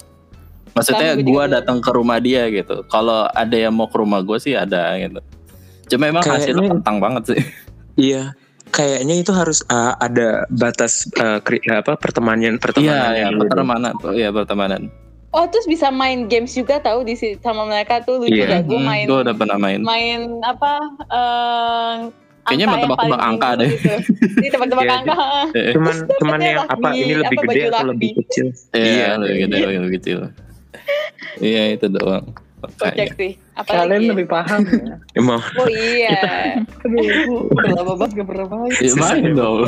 Maksudnya gue datang ke rumah dia gitu. Kalau ada yang mau ke rumah gue sih ada gitu. Cuma emang Kayaknya- hasilnya kentang banget sih. Iya. Kayaknya itu harus uh, ada batas uh, kri- apa pertemanan Iya, pertemanan iya, gitu deh. pertemanan. Iya, pertemanan. Oh terus bisa main games juga tahu di si- sama mereka tuh lucu Iya. ya. Gue Hmm, main gue udah pernah main. main apa? eh Kayaknya angka yang tebak-tebak angka tinggi deh. Gitu. Ini tebak-tebak Iya, angka. Eh, Cuman cuman Dapetnya yang apa ini lebih apa, gede atau lebih kecil? Iya, lebih gede, lebih kecil. Iya, itu doang. Kocak Makanya. sih. Apa Kalian lagi? ya? lebih paham ya. Emang Oh iya. Aduh, udah lama banget gak pernah main. Ya, main dong.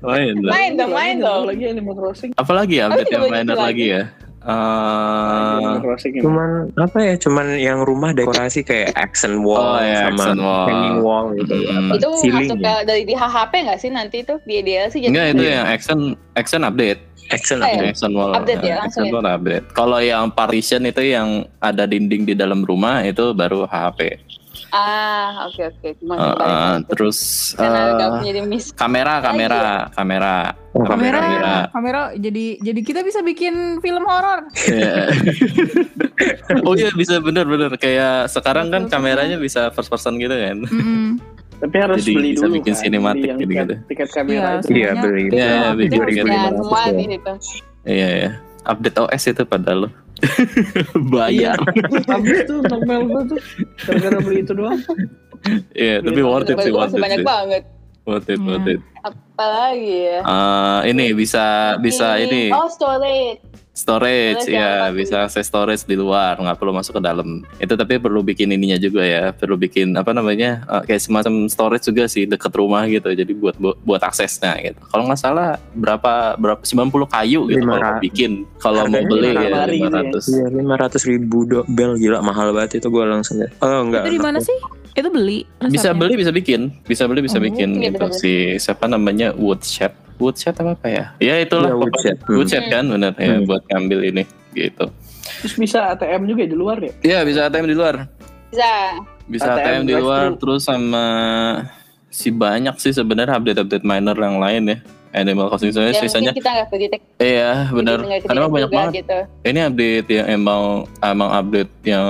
main dong. Main dong, main dong. Lagi Animal Crossing. Apalagi update coba yang gitu minor lagi. lagi ya? Eh, ini. cuman apa ya? Cuman yang rumah dekorasi kayak accent wall Oh, iya, sama accent wall. hanging wall gitu. Mm. Apa, itu masuk ya? ke dari di HHP nggak sih nanti itu di DLC jadi enggak itu Iya. yang action action update. Accent Eh, apa? Action wall. update ya, langsung Action wall update. Kalau yang partition itu yang ada dinding di dalam rumah itu baru HHP. ah oke oke cuma Eh, eh, terus eh, punya di miss kamera kamera kamera Oh, kamera, kamera. kamera, jadi jadi kita bisa bikin film horor. Iya. oh iya bisa bener-bener kayak sekarang kan kameranya bisa first person gitu kan. Mm-mm. Tapi harus Jadi beli bisa dulu bikin kan. cinematic beli yang gitu-gitu. tiket, tiket kamera Iya, itu. Iya, beli. itu Iya, update beli tiket. beli. ya 2.500 semua ya. di situ Iya ya. Update OS itu padahal lo. Bayar. Habis tuh novel gue tuh gara-gara beli itu doang. Iya, tapi worth it sih, worth it banyak banget Worth it, worth Iya. it. apalagi ya Eh, ini bisa bisa ini oh storage storage Storage ya bisa akses storage di luar nggak perlu masuk ke dalam itu tapi perlu bikin ininya juga ya perlu bikin apa namanya eh, kayak semacam storage juga sih deket rumah gitu jadi buat buat, buat aksesnya gitu kalau nggak salah berapa berapa 90 kayu gitu kalau mau bikin kalau mau beli ya hari gitu ya. 500 Iya, lima ratus ribu do bel gila mahal banget itu gue langsung lihat. Oh enggak. Itu di mana sih? Itu beli. bisa resepnya? beli bisa bikin bisa beli bisa Oh, bikin iya, gitu betul. si siapa namanya Woodshed Woodshed apa apa ya ya itulah Iya, pokoknya. Woodshed. Hmm. Woodshed kan benar ya Hmm. buat ngambil ini gitu Terus bisa ATM juga di luar ya? Iya bisa ATM di luar bisa bisa ATM ATM, di luar terus sama si banyak sih sebenarnya update-update minor yang lain ya Animal Crossing soalnya ya sisanya kita nggak iya benar karena emang banyak banget gitu. ini update yang emang emang update yang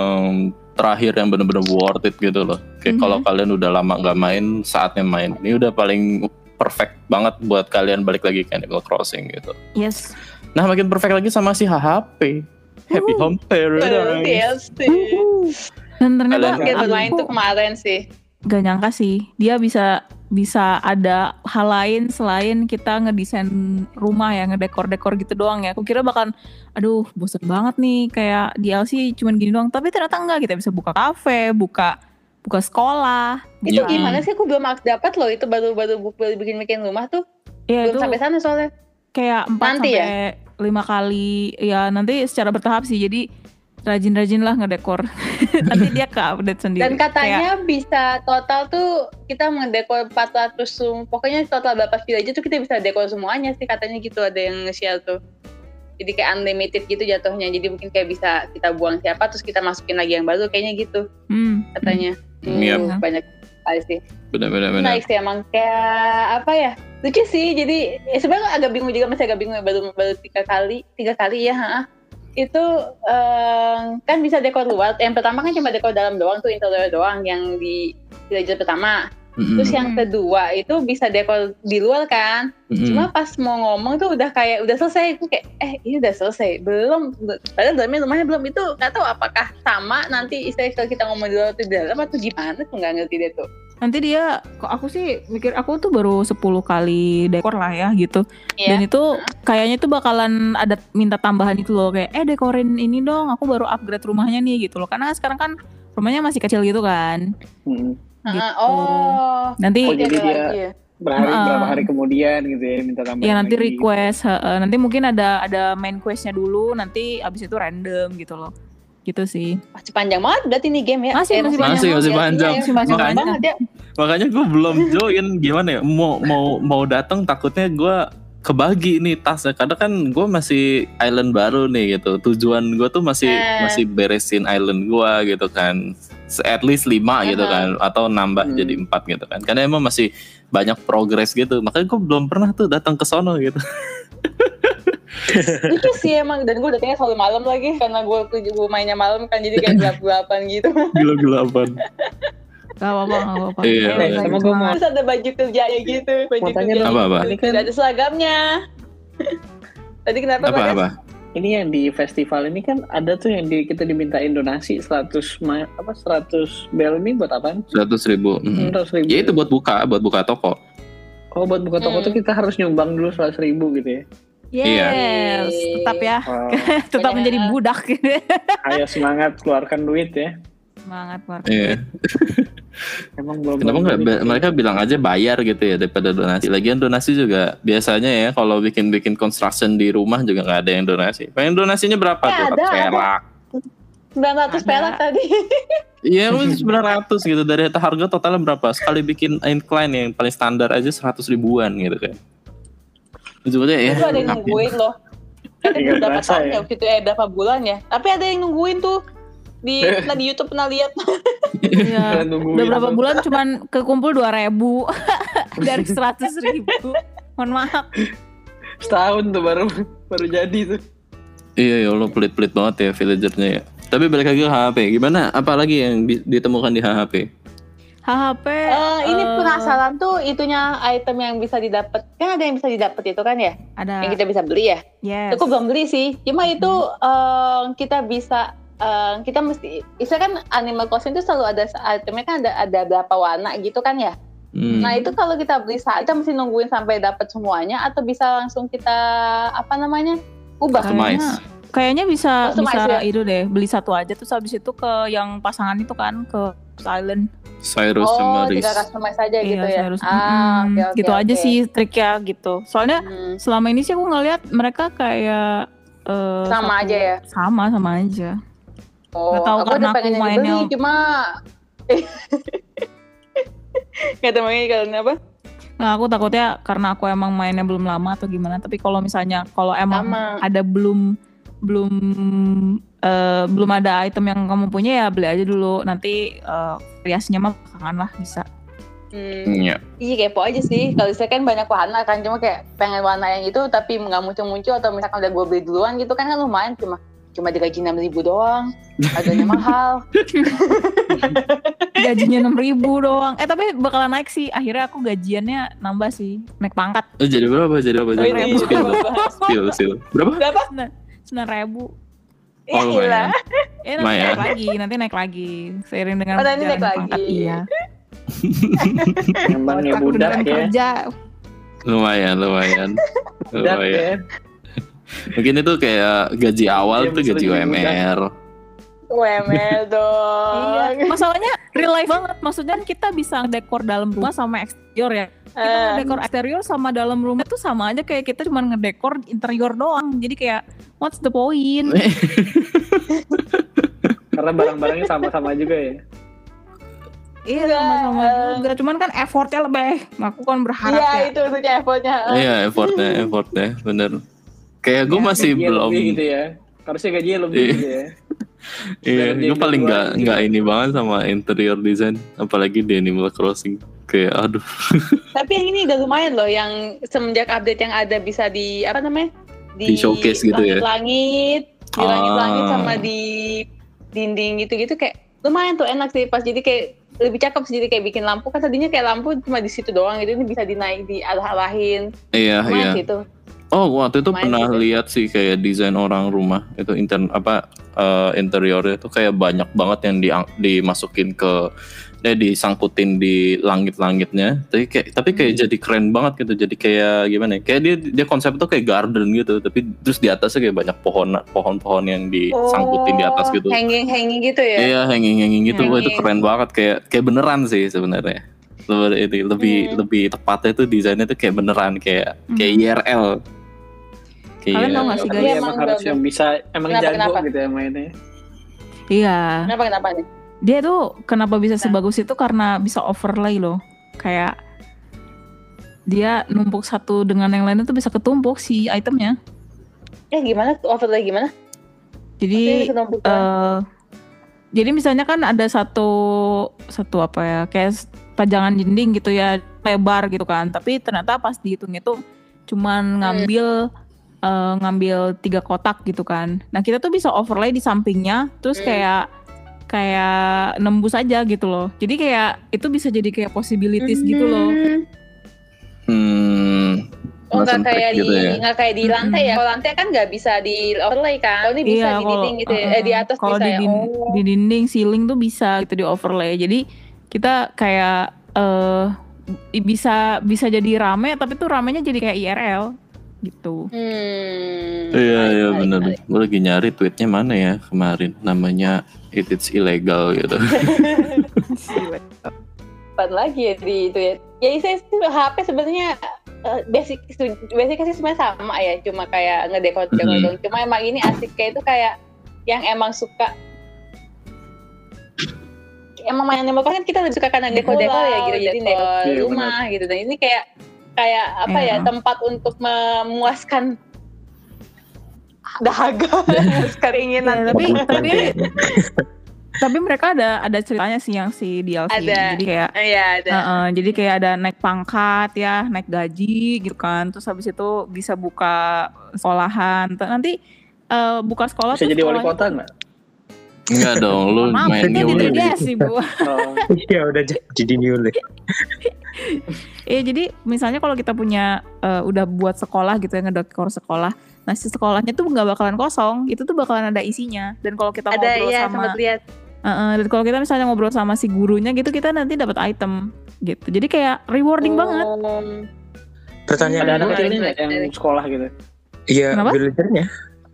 terakhir yang bener-bener worth it gitu loh kayak Mhm. kalau kalian udah lama nggak main saatnya main ini udah paling perfect banget buat kalian balik lagi ke Animal Crossing gitu. Yes. nah makin perfect lagi sama si HHP Happy Home Paradise. DLC Dan ternyata aku tuh kemarin sih. Gak nyangka sih dia bisa bisa ada hal lain selain kita ngedesain rumah ya ngedekor-dekor gitu doang ya. Aku kira bakal aduh bosan banget nih. Kayak DLC cuman gini doang. Tapi ternyata enggak kita bisa buka kafe, buka buka sekolah. itu Iya. gimana sih aku belum dapat loh itu baru baru baru bikin bikin rumah tuh Iya belum itu sampai sana soalnya kayak 4 Nanti sampai ya? lima kali ya nanti secara bertahap sih jadi rajin-rajin lah ngedekor nanti dia ke update sendiri Dan Kayak- katanya bisa total tuh kita mengedekor 400 sum- pokoknya total berapa village itu kita bisa dekor semuanya sih katanya gitu ada yang nge-share tuh. Jadi kayak unlimited gitu jatuhnya. Jadi mungkin kayak bisa kita buang siapa terus kita masukin lagi yang baru kayaknya gitu hmm, katanya. Hmm, iya. Hmm, Banyak kali sih. Benar-benar benar. Menarik sih emang kayak apa ya? Lucu sih. Jadi ya sebenarnya agak bingung juga masih agak bingung ya baru baru tiga kali tiga kali ya. ha. Itu eh, kan bisa dekor luar. Yang pertama kan cuma dekor dalam doang tuh interior doang yang di villager pertama. Mm-mm. Terus yang kedua itu bisa dekor di luar kan. Mm-mm. Cuma pas mau ngomong tuh udah kayak udah selesai. Aku kayak eh ini udah selesai. Belum. Padahal dalamnya rumahnya belum itu. Gak tahu apakah sama nanti istilah kalau kita ngomong di luar atau di dalam atau gimana tuh nggak ngerti deh tuh. nanti dia kok aku sih mikir aku tuh baru 10 kali dekor lah ya gitu Iya. dan itu kayaknya tuh bakalan ada minta tambahan itu loh kayak eh dekorin ini dong aku baru upgrade rumahnya nih gitu loh karena sekarang kan rumahnya masih kecil gitu kan. Heeh, gitu. Oh. nanti Oh, jadi dia- ya. Berhari Heeh. berapa hari kemudian gitu ya minta tambahan. ya nanti lagi. request heeh. nanti mungkin ada ada main questnya dulu nanti abis itu random gitu loh gitu sih Masih panjang banget berarti nih game ya. Masih, masih panjang. Masih, banget masih ya. panjang. Iya, masih panjang Makanya- banget ya. Makanya gue belum join gimana ya mau mau mau datang takutnya gue kebagi nih tasnya karena kan gue masih island baru nih gitu tujuan gue tuh masih Eh. masih beresin island gue gitu kan at least lima gitu kan atau nambah Hmm. jadi empat gitu kan karena emang masih banyak progres gitu makanya gue belum pernah tuh datang ke sono gitu Lucu sih emang dan gue datangnya selalu malam lagi karena gue gue mainnya malam kan jadi kayak gelap gelapan gitu. gila gelapan gak apa-apa gak apa-apa Iya. Sama gua mau- Terus ada baju kerjanya gitu, baju kerja. Apa, apa? Ini kan ada seragamnya. Tadi kenapa apa apa ini yang di festival ini kan ada tuh yang di, kita dimintain donasi 100 ma- apa 100 bel ini buat apaan? seratus ribu Mhm. 100 ribu. ya itu buat buka buat buka toko Oh buat buka toko Hmm. tuh kita harus nyumbang dulu 100 ribu gitu ya. Iya. yes tetap ya Wow. tetap Iya. menjadi budak Ayo semangat keluarkan duit ya. Semangat Mark. iya Emang belum. Kenapa nggak mereka bilang aja bayar gitu ya daripada donasi. Lagian donasi juga biasanya ya kalau bikin-bikin construction di rumah juga nggak ada yang donasi. Pengen donasinya berapa Ya, tuh? ada, Perak. 900 Ada. perak tadi. Iya, lu 900 gitu. Dari harga totalnya berapa? Sekali bikin incline yang paling standar aja 100 ribuan gitu kan. Ujungnya ya. itu ada yang nungguin loh. Berapa berasa tahun ya. ya waktu itu eh berapa bulan ya. Tapi ada yang nungguin tuh di pernah di YouTube pernah lihat. Iya. Udah berapa bulan cuman kekumpul dua ribu dari seratus ribu. Mohon maaf. Setahun tuh baru baru jadi tuh. Iya, ya Allah pelit-pelit banget ya villagernya ya. Tapi balik lagi ke HHP. Gimana? Apalagi yang ditemukan di HHP? HHP. Eh, ini eh, penasaran tuh itunya item yang bisa didapat. Kan ada yang bisa didapat itu kan ya? Ada. Yang kita bisa beli ya? Yes. Aku belum beli sih. Cuma itu eh, kita bisa eh, kita mesti istilah kan Animal Crossing itu selalu ada itemnya kan ada ada berapa warna gitu kan ya. Hmm. Nah itu kalau kita beli saat kita mesti nungguin sampai dapat semuanya atau bisa langsung kita apa namanya ubah. Kayaknya- Kayaknya bisa Customize bisa ya? itu deh beli satu aja terus habis itu ke yang pasangan itu kan ke Silent. Cyrus Oh, sama Riz. tidak customize aja gitu Iya, ya. harus. Ah, Mm-mm. oke, oke, gitu aja oke. sih triknya gitu. Soalnya Hmm, selama ini sih aku ngeliat mereka kayak eh, Sama satu- aja ya? Sama sama aja. Oh, Nggak tahu aku karena udah aku pengen mainnya- dibeli cuma Gak tahu mainnya karena apa? Nah, aku takutnya karena aku emang mainnya belum lama atau gimana. Tapi kalau misalnya kalau emang Sama. ada belum belum eh, belum ada item yang kamu punya ya beli aja dulu. Nanti eh, riasnya mah belakangan lah bisa. Hmm. Iya. Iya kepo aja sih. Kalau saya kan banyak warna kan, cuma kayak pengen warna yang itu tapi nggak muncul-muncul atau misalkan udah gue beli duluan gitu kan kan lumayan cuma cuma digaji enam ribu doang, harganya mahal. Gajinya enam ribu doang. Eh tapi bakalan naik sih. Akhirnya aku gajiannya nambah sih, naik pangkat Eh, jadi berapa? Jadi berapa? Jadi Oh, berapa? Spill, spill, spill. Berapa? Berapa? sembilan ribu. Ya Oh, lumayan. Eh nanti Lumayan. naik lagi, nanti naik lagi. Seiring dengan Oh, nanti naik berjalannya pangkat, lagi. Iya. Emangnya Aku budak ya. kerja. Lumayan, lumayan. Lumayan. Ya. Mungkin itu kayak gaji awal Iya, itu gaji betul, jadi UMR. Wemel dong. Iya, masalahnya real life banget. Maksudnya kan kita bisa dekor dalam rumah sama eksterior ya. Kita Eh, ngedekor eksterior sama dalam rumah tuh sama aja kayak kita cuma ngedekor interior doang. Jadi kayak what's the point? Karena barang-barangnya sama-sama juga ya. Iya sama-sama juga. Cuman kan effortnya lebih. Aku kan berharap Iya ya. itu maksudnya effortnya. Iya effortnya effortnya bener. Kayak gue Ya, masih belum. lebih gitu ya. Harusnya gajinya lebih Iya. gitu ya. Iya, gue paling nggak gitu. nggak ini banget sama interior design, apalagi di Animal Crossing. Kayak aduh. Tapi yang ini udah lumayan loh, yang semenjak update yang ada bisa di apa namanya? Di showcase gitu ya? Langit-langit, di Ah. langit-langit sama di dinding gitu-gitu kayak lumayan tuh enak sih pas jadi kayak lebih cakep sih jadi kayak bikin lampu kan tadinya kayak lampu cuma di situ doang gitu ini bisa dinaik di arah-arahin Iya iya. lumayan gitu Oh waktu itu Main pernah gitu. lihat sih kayak desain orang rumah itu intern apa eh, interiornya itu kayak banyak banget yang di, dimasukin ke eh disangkutin di langit-langitnya tapi kayak tapi kayak Hmm. jadi keren banget gitu jadi kayak gimana ya kayak dia dia konsep tuh kayak garden gitu tapi terus di atasnya kayak banyak pohon pohon-pohon yang disangkutin di atas gitu hanging hanging gitu ya Iya hanging hanging gitu, Wah, itu Hanging. keren banget kayak kayak beneran sih sebenarnya. Lebih itu lebih Hmm. lebih tepatnya tuh desainnya tuh kayak beneran kayak kayak Hmm. IRL. Kalian tau IRL. gak sih, Tapi guys? emang Emang harus bagus. yang bisa emang Kenapa, jago kenapa? gitu ya mainnya. Iya. kenapa kenapa nih Dia tuh kenapa bisa Nah. sebagus itu karena bisa overlay loh. Kayak dia numpuk satu dengan yang lainnya tuh bisa ketumpuk si itemnya. eh gimana tuh overlay gimana Jadi kan? eh jadi misalnya kan ada satu satu apa ya kayak pajangan dinding gitu ya lebar gitu kan tapi ternyata pas dihitung itu cuman ngambil eh, ngambil tiga kotak gitu kan nah kita tuh bisa overlay di sampingnya terus Hmm. kayak kayak nembus aja gitu loh jadi kayak itu bisa jadi kayak possibilities gitu loh Hmm. Hmm. Oh nggak kayak di gitu ya. nggak kayak di lantai ya. Mm-mm. Kalau lantai kan nggak bisa di overlay kan. Kalau ini bisa di dinding gitu ya. Eh, di atas kalau bisa di, ya. din- Oh. di dinding ceiling tuh bisa gitu di overlay jadi kita kayak eh bisa bisa jadi rame tapi tuh ramenya jadi kayak IRL gitu Hmm. Iya iya menarik. Gue lagi nyari tweetnya mana ya kemarin namanya it it's illegal gitu. Apaan lagi ya di itu ya. Ya saya sih HP sebenarnya eh, basic basicnya sih sebenarnya sama ya. Cuma kayak ngedekor dekor Mhm. doang. Cuma emang ini asik kayak itu kayak yang emang suka emang main Animal Crossing kan kita lebih suka karena dekor-dekor ya gitu jadi dekor Iya, rumah gitu dan ini kayak kayak apa ya Iya. tempat untuk memuaskan dahaga memuaskan keinginan Ya, tapi tapi tapi mereka ada ada ceritanya sih yang si DLC Ada. jadi kayak Iya ada. Heeh, jadi kayak ada naik pangkat ya, naik gaji gitu kan. Terus habis itu bisa buka sekolahan. Nanti eh, buka sekolah Bisa jadi wali kota nggak? Enggak dong, lu Maaf, main new League. Sih, Bu. Oh, Iya udah jadi di New League. Iya, jadi misalnya kalau kita punya eh, udah buat sekolah gitu ya ngedekor sekolah. Nah, si sekolahnya tuh nggak bakalan kosong, itu tuh bakalan ada isinya. Dan kalau kita Ada ngobrol ya sama sempat lihat. Heeh, dan kalau kita misalnya ngobrol sama si gurunya gitu, kita nanti dapat item gitu. Jadi kayak rewarding banget. Oh. Pertanyaan ada anak kecilnya nggak yang sekolah gitu? iya villagernya.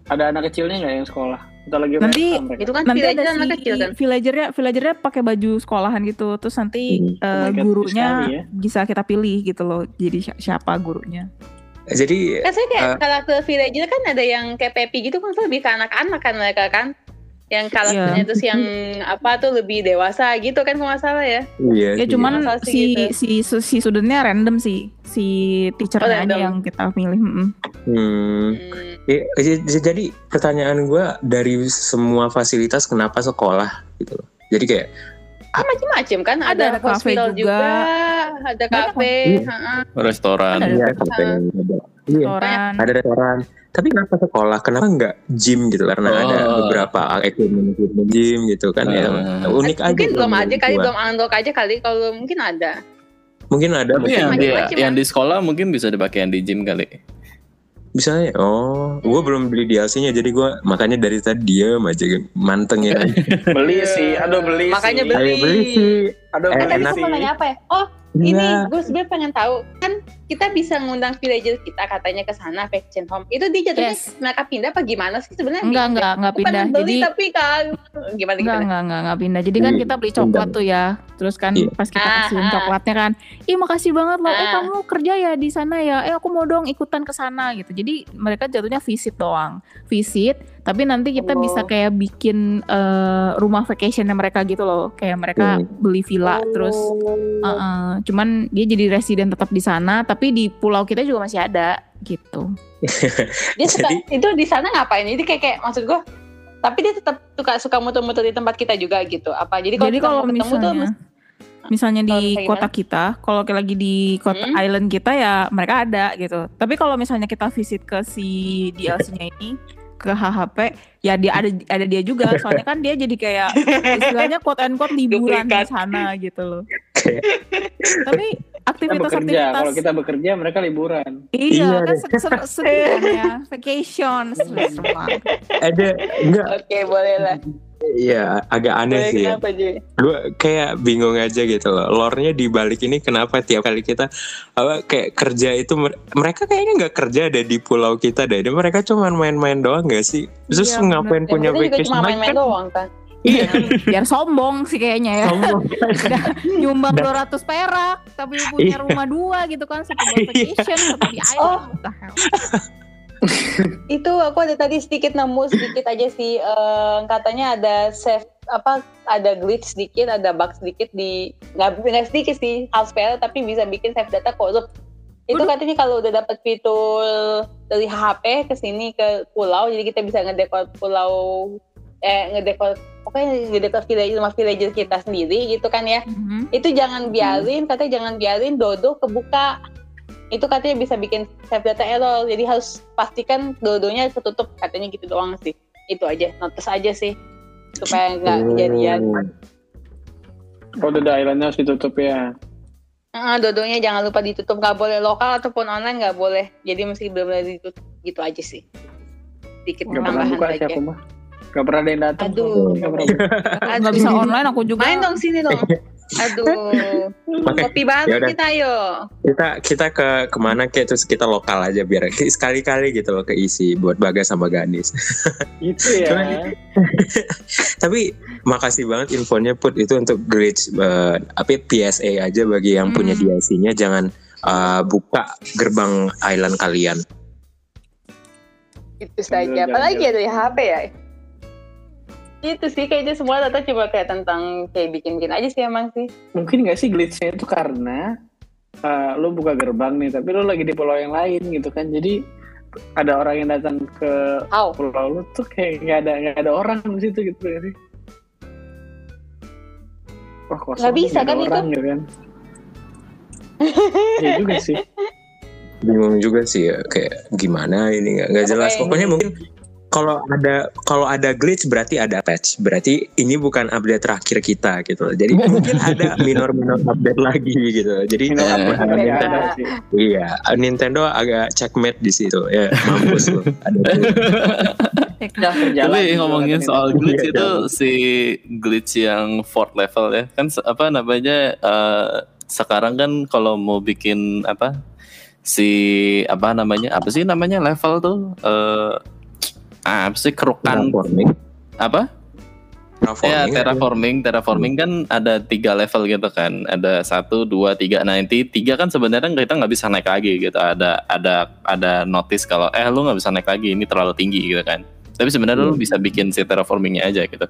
Ada anak kecilnya nggak yang sekolah? Kita lagi Nanti-. Itu kan nanti villager ada anak si kecil kan. villagernya villagernya pakai baju sekolahan gitu terus nanti Hmm. eh, Oh God, gurunya sekali ya. bisa kita pilih gitu loh jadi si- siapa gurunya Jadi Kan saya kayak Eh. karakter villager kan ada yang kayak Peppy gitu kan lebih ke anak-anak kan mereka kan. Yang karakternya Iya. terus yang apa tuh lebih dewasa gitu kan kalau nggak salah ya. iya. ya sih. cuman si sih gitu? si si si studentnya random sih si teachernya Oh, aja yang kita pilih. Hmm. Hmm. Ya, jadi pertanyaan gue dari semua fasilitas kenapa sekolah gitu loh. Jadi kayak Kan macam-macam kan Ada, ada, ada kafe hospital juga. juga, ada kafe, lah. heeh. Restoran. Ada iya, restoran. iya, restoran ada restoran. Tapi kenapa sekolah? Kenapa nggak gym gitu? Karena ada Oh. beberapa equipment equipment gym gitu kan ya. Ah. Unik aja. mungkin belum aja kali belum unlock aja kali kalau mungkin ada Mungkin ada. Tapi mungkin yang ada. di yang di sekolah mungkin bisa dipakai yang di gym kali. Bisa ya? Oh, gue belum beli DLC-nya jadi gue makanya dari tadi diem aja manteng ya. Beli sih, aduh beli Makanya sih. beli. Ayo beli sih. Aduh Eh, beli tadi sih. mau nanya apa ya? Oh, ini Iya. gue sebenarnya pengen tahu kan kita bisa ngundang villager kita katanya ke sana vacation home. Itu dia jatuhnya Yes. mereka pindah apa gimana sih sebenarnya? Enggak, enggak, enggak pindah. beli Jadi tapi kan gimana Enggak, enggak, enggak, enggak pindah. Jadi kan Hmm, kita beli coklat tuh ya. Terus kan Iya. pas kita Ah, kasihin ah. coklatnya kan, ih makasih banget loh. Eh Ah. kamu kerja ya di sana ya. Eh aku mau dong ikutan ke sana gitu. Jadi mereka jatuhnya visit doang. Visit, tapi nanti kita Oh. bisa kayak bikin eh, rumah vacationnya mereka gitu loh. Kayak mereka Hmm. beli villa terus Oh. eh, eh, cuman dia jadi residen tetap di sana, tapi di pulau kita juga masih ada gitu. dia suka Jadi- itu di sana ngapain? Jadi kayak kayak maksud gua tapi dia tetap suka suka muter-muter di tempat kita juga gitu. Apa? Jadi kalau Jadi kalau ketemu tuh misalnya mesti- misalnya di kota kita, kalau lagi di kota Hmm. island kita ya mereka ada gitu. Tapi kalau misalnya kita visit ke si DLC-nya ini ke HHP, ya dia ada ada dia juga. Soalnya kan dia jadi kayak istilahnya quote and quote liburan di sana gitu loh. Kayak- Kita bekerja, aktivitas-aktivitas kalau kita bekerja mereka liburan. iya Iya, kan se- se- sedih kan ya vacation seru banget. ada enggak Oke, boleh lah. Iya, agak aneh Boleh sih ya. kenapa? Gue kayak bingung aja gitu loh. Lore-nya di balik ini kenapa tiap kali kita apa kayak kerja itu mer- mereka kayaknya nggak kerja ada di pulau kita deh. Dan mereka cuma main-main doang gak sih? Terus Iya, ngapain Ya, punya juga vacation cuma main-main kan? doang kan. Iya. Biar sombong sih kayaknya ya. sombong. nyumbang 200 perak tapi punya Iya. rumah dua gitu kan satu buat vacation satu di island Oh. Itu aku ada tadi sedikit nemu sedikit aja sih eh, katanya ada save apa ada glitch sedikit, ada bug sedikit di nggak nggak sedikit sih hal sepele tapi bisa bikin save data korup. Itu katanya kalau udah dapat fitur dari HP ke sini ke pulau, jadi kita bisa ngedekor pulau eh ngedekor pokoknya ngedekor village rumah villager kita sendiri gitu kan ya. Mhm. Itu jangan biarin, katanya jangan biarin dodo kebuka. Itu katanya bisa bikin save data error. Jadi harus pastikan dodonya ketutup. Katanya gitu doang sih. Itu aja, notice aja sih. Supaya nggak kejadian. Kalau udah islandnya harus ditutup ya. Ah, dodonya jangan lupa ditutup. Nggak boleh lokal ataupun online nggak boleh. Jadi mesti benar-benar ditutup. Gitu aja sih. Pernah tambahan aja. aku mah. Gak pernah ada yang datang. Aduh. Gak pernah nggak bisa online aku juga Main dong sini dong. Aduh. Oke, Kopi banget yaudah. kita ayo. kita kita ke ke mana kayak terus kita lokal aja biar sekali-kali gitu loh keisi buat Bagas sama Ganis. Itu ya. Cuman- Tapi makasih banget infonya put itu untuk glitch eh, apa PSA aja bagi yang punya Hmm. DLC-nya jangan eh, buka gerbang island kalian. Itu saja. Apalagi ada HP ya. Itu sih kayaknya semua data cuma kayak tentang kayak bikin-bikin aja sih emang sih. Mungkin gak sih glitchnya itu karena eh, lu buka gerbang nih, tapi lu lagi di pulau yang lain gitu kan. Jadi ada orang yang datang ke How? pulau lu tuh kayak nggak ada nggak ada orang di situ gitu ya sih. Wah kosong. Nggak bisa kan itu? orang, gitu kan. Iya juga sih. Bingung juga sih ya kayak gimana ini nggak jelas. Pokoknya mungkin kalau ada kalau ada glitch berarti ada patch. Berarti ini bukan update terakhir kita gitu. loh. Jadi mungkin ada minor-minor update lagi gitu. Jadi ada iya. ada sih. Iya, Nintendo agak checkmate di situ ya, mampus lu. Ada Tapi ngomongin soal glitch Iya, itu si glitch yang fourth level ya kan apa namanya eh, sekarang kan kalau mau bikin apa si apa namanya apa sih namanya level tuh eh ah, apa sih kerukan? Terraforming. apa? Terraforming. ya terraforming terraforming. Kan ada tiga level gitu kan. Ada satu dua tiga. Nah nanti tiga kan sebenarnya kita nggak bisa naik lagi gitu. Ada ada ada notice kalau eh lu nggak bisa naik lagi ini terlalu tinggi gitu kan. Tapi sebenarnya lu Hmm. bisa bikin si terraformingnya aja gitu.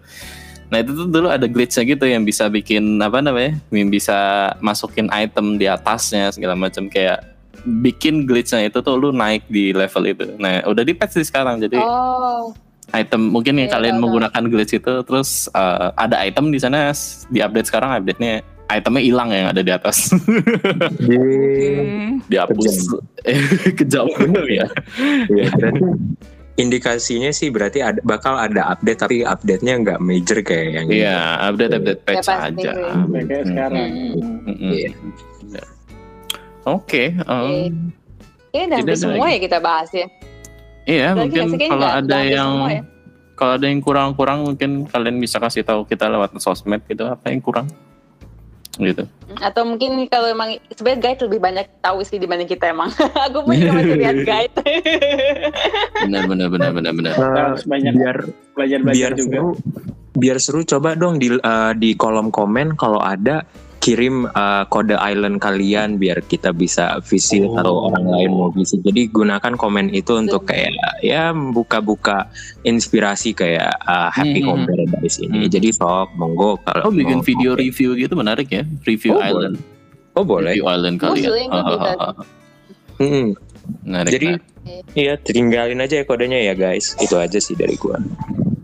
Nah itu tuh dulu ada glitchnya gitu yang bisa bikin apa namanya yang bisa masukin item di atasnya segala macam. Kayak bikin glitchnya itu tuh lu naik di level itu. Nah udah di patch sih sekarang. Jadi Oh, item mungkin yang Iya, kalian tahu, menggunakan glitch itu terus uh, ada item di sana. Di update sekarang update-nya itemnya hilang yang ada di atas. Di- dihapus. Kejam. Bener ya Iya, indikasinya sih berarti ada, bakal ada update tapi update-nya nggak major kayak yang iya update update patch pasti. aja. Kayak sekarang. Hmm. Mm-mm. Oke um, Kayaknya udah hampir semua ya kita bahas ya. iya Lagi mungkin kalau ada yang semua ya. kalau ada yang kurang-kurang mungkin kalian bisa kasih tahu kita lewat sosmed gitu apa yang kurang gitu. Atau mungkin kalau emang sebenarnya guide lebih banyak tahu sih dibanding kita emang. Aku pun juga masih lihat guide. Benar benar benar benar benar. Harus banyak biar belajar biar belajar juga. seru biar seru coba dong di eh, di kolom komen kalau ada kirim eh, kode island kalian biar kita bisa visit Oh. atau orang lain mau visit jadi gunakan komen itu untuk kayak ya buka-buka inspirasi kayak eh, Happy Hmm, Home hmm, Paradise ini Hmm. jadi sok monggo kalau Oh bikin mau- video review gitu menarik ya, review Oh, island, oh boleh review island Oh, kalian. kan bisa. Hmm, Menarik. jadi iya tinggalin aja ya kodenya ya guys itu aja sih dari gua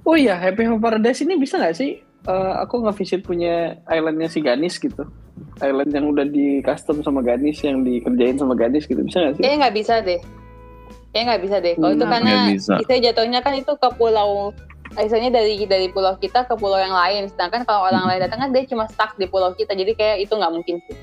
Oh iya, Happy Home Paradise ini bisa nggak sih? Eh, aku nge-visit punya islandnya si Ganis gitu. Island yang udah di custom sama Ganis, yang dikerjain sama Ganis gitu. Bisa nggak sih? Kayaknya nggak bisa deh. Kayaknya nggak bisa deh. Kalau itu Kenapa? karena kita jatuhnya kan itu ke pulau Misalnya dari dari pulau kita ke pulau yang lain, sedangkan kalau orang lain datang kan dia cuma stuck di pulau kita, jadi kayak itu nggak mungkin sih.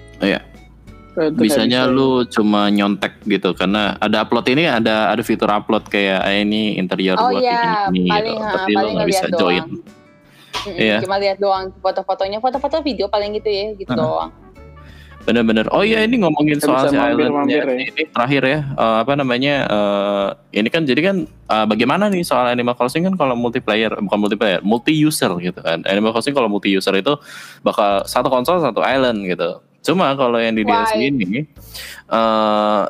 Eh, itu Bisanya bisa. lu cuma nyontek gitu karena ada upload ini ada ada fitur upload kayak eh, ini interior Oh buat iya, ini, ini paling gitu. ha, Tapi lu paling nggak bisa join. Mm-mm, Iya. Cuma lihat doang foto-fotonya, foto-foto video paling gitu ya, gitu Heeh. doang. Bener-bener. Oh iya ini ngomongin Kita soal si mampir-mampir islandnya ya. ini terakhir ya eh, apa namanya eh, ini kan jadi kan eh, bagaimana nih soal Animal Crossing kan kalau multiplayer bukan multiplayer multi user gitu kan Animal Crossing kalau multi user itu bakal satu konsol satu island gitu. Cuma kalau yang di Why? ini eh,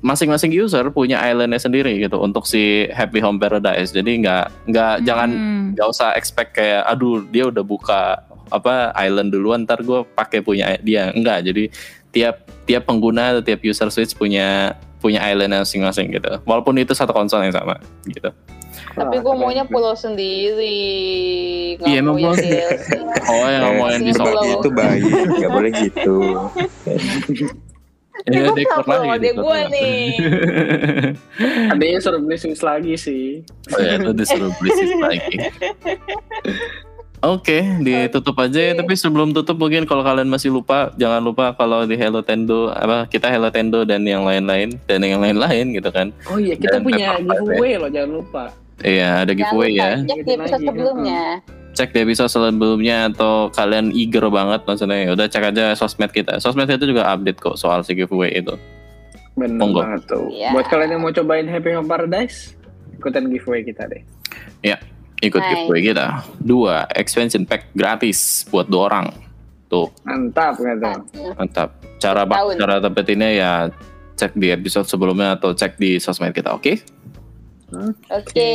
masing-masing user punya islandnya sendiri gitu untuk si Happy Home Paradise. Jadi nggak nggak jangan Hmm. nggak usah expect kayak aduh dia udah buka apa island duluan ntar gue pakai punya dia enggak jadi tiap tiap pengguna atau tiap user switch punya punya island masing-masing gitu. Walaupun itu satu konsol yang sama gitu. Tapi gue maunya pulau sendiri, nggak Iya, emang mau yang pulau- DLC. oh yang mau yang di itu baik nggak boleh gitu Gue dekor lagi, adek dekor gue nih. Adanya suruh beli Switch lagi sih. oh ya itu disuruh beli sis lagi Oke, ditutup aja ya. Tapi sebelum tutup mungkin kalau kalian masih lupa, jangan lupa kalau di Hello Tendo apa kita Hello Tendo dan yang lain-lain dan yang lain-lain gitu kan. Oh iya, kita Dan punya giveaway loh, jangan lupa. Iya, ada Jangan giveaway lupa, ya. Cek di episode lagi, sebelumnya. Cek di episode sebelumnya atau kalian eager banget maksudnya ya udah cek aja sosmed kita sosmed itu juga update kok soal si giveaway itu Bener Monggo. banget tuh. Iya. Buat kalian yang mau cobain Happy Home Paradise, ikutan giveaway kita deh. ikut Nice. giveaway kita dua expansion pack gratis buat dua orang tuh Mantap tuh? mantap cara Tahun. cara dapetinnya ya cek di episode sebelumnya atau cek di sosmed kita oke Oke,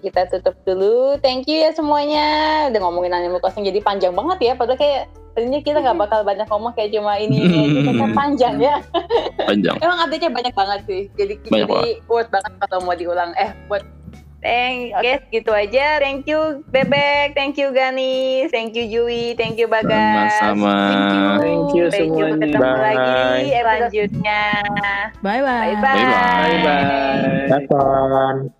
kita tutup dulu. Thank you ya semuanya. Udah ngomongin Animal Crossing jadi panjang banget ya. Padahal kayak tadinya kita nggak bakal banyak ngomong kayak cuma ini ini. Ternyata panjang ya. panjang Emang update-nya banyak banget sih. Jadi Banyak jadi worth banget kalau mau diulang. Eh, buat Thank, oke gitu aja. Thank you Bebek, thank you Ganis, thank you Jui, thank you Bagas. sama-sama Thank you Thank you. semuanya. Ketemu Bye. lagi di episode selanjutnya. Bye bye. Bye bye. Bye-bye. Bye bye. Dapat.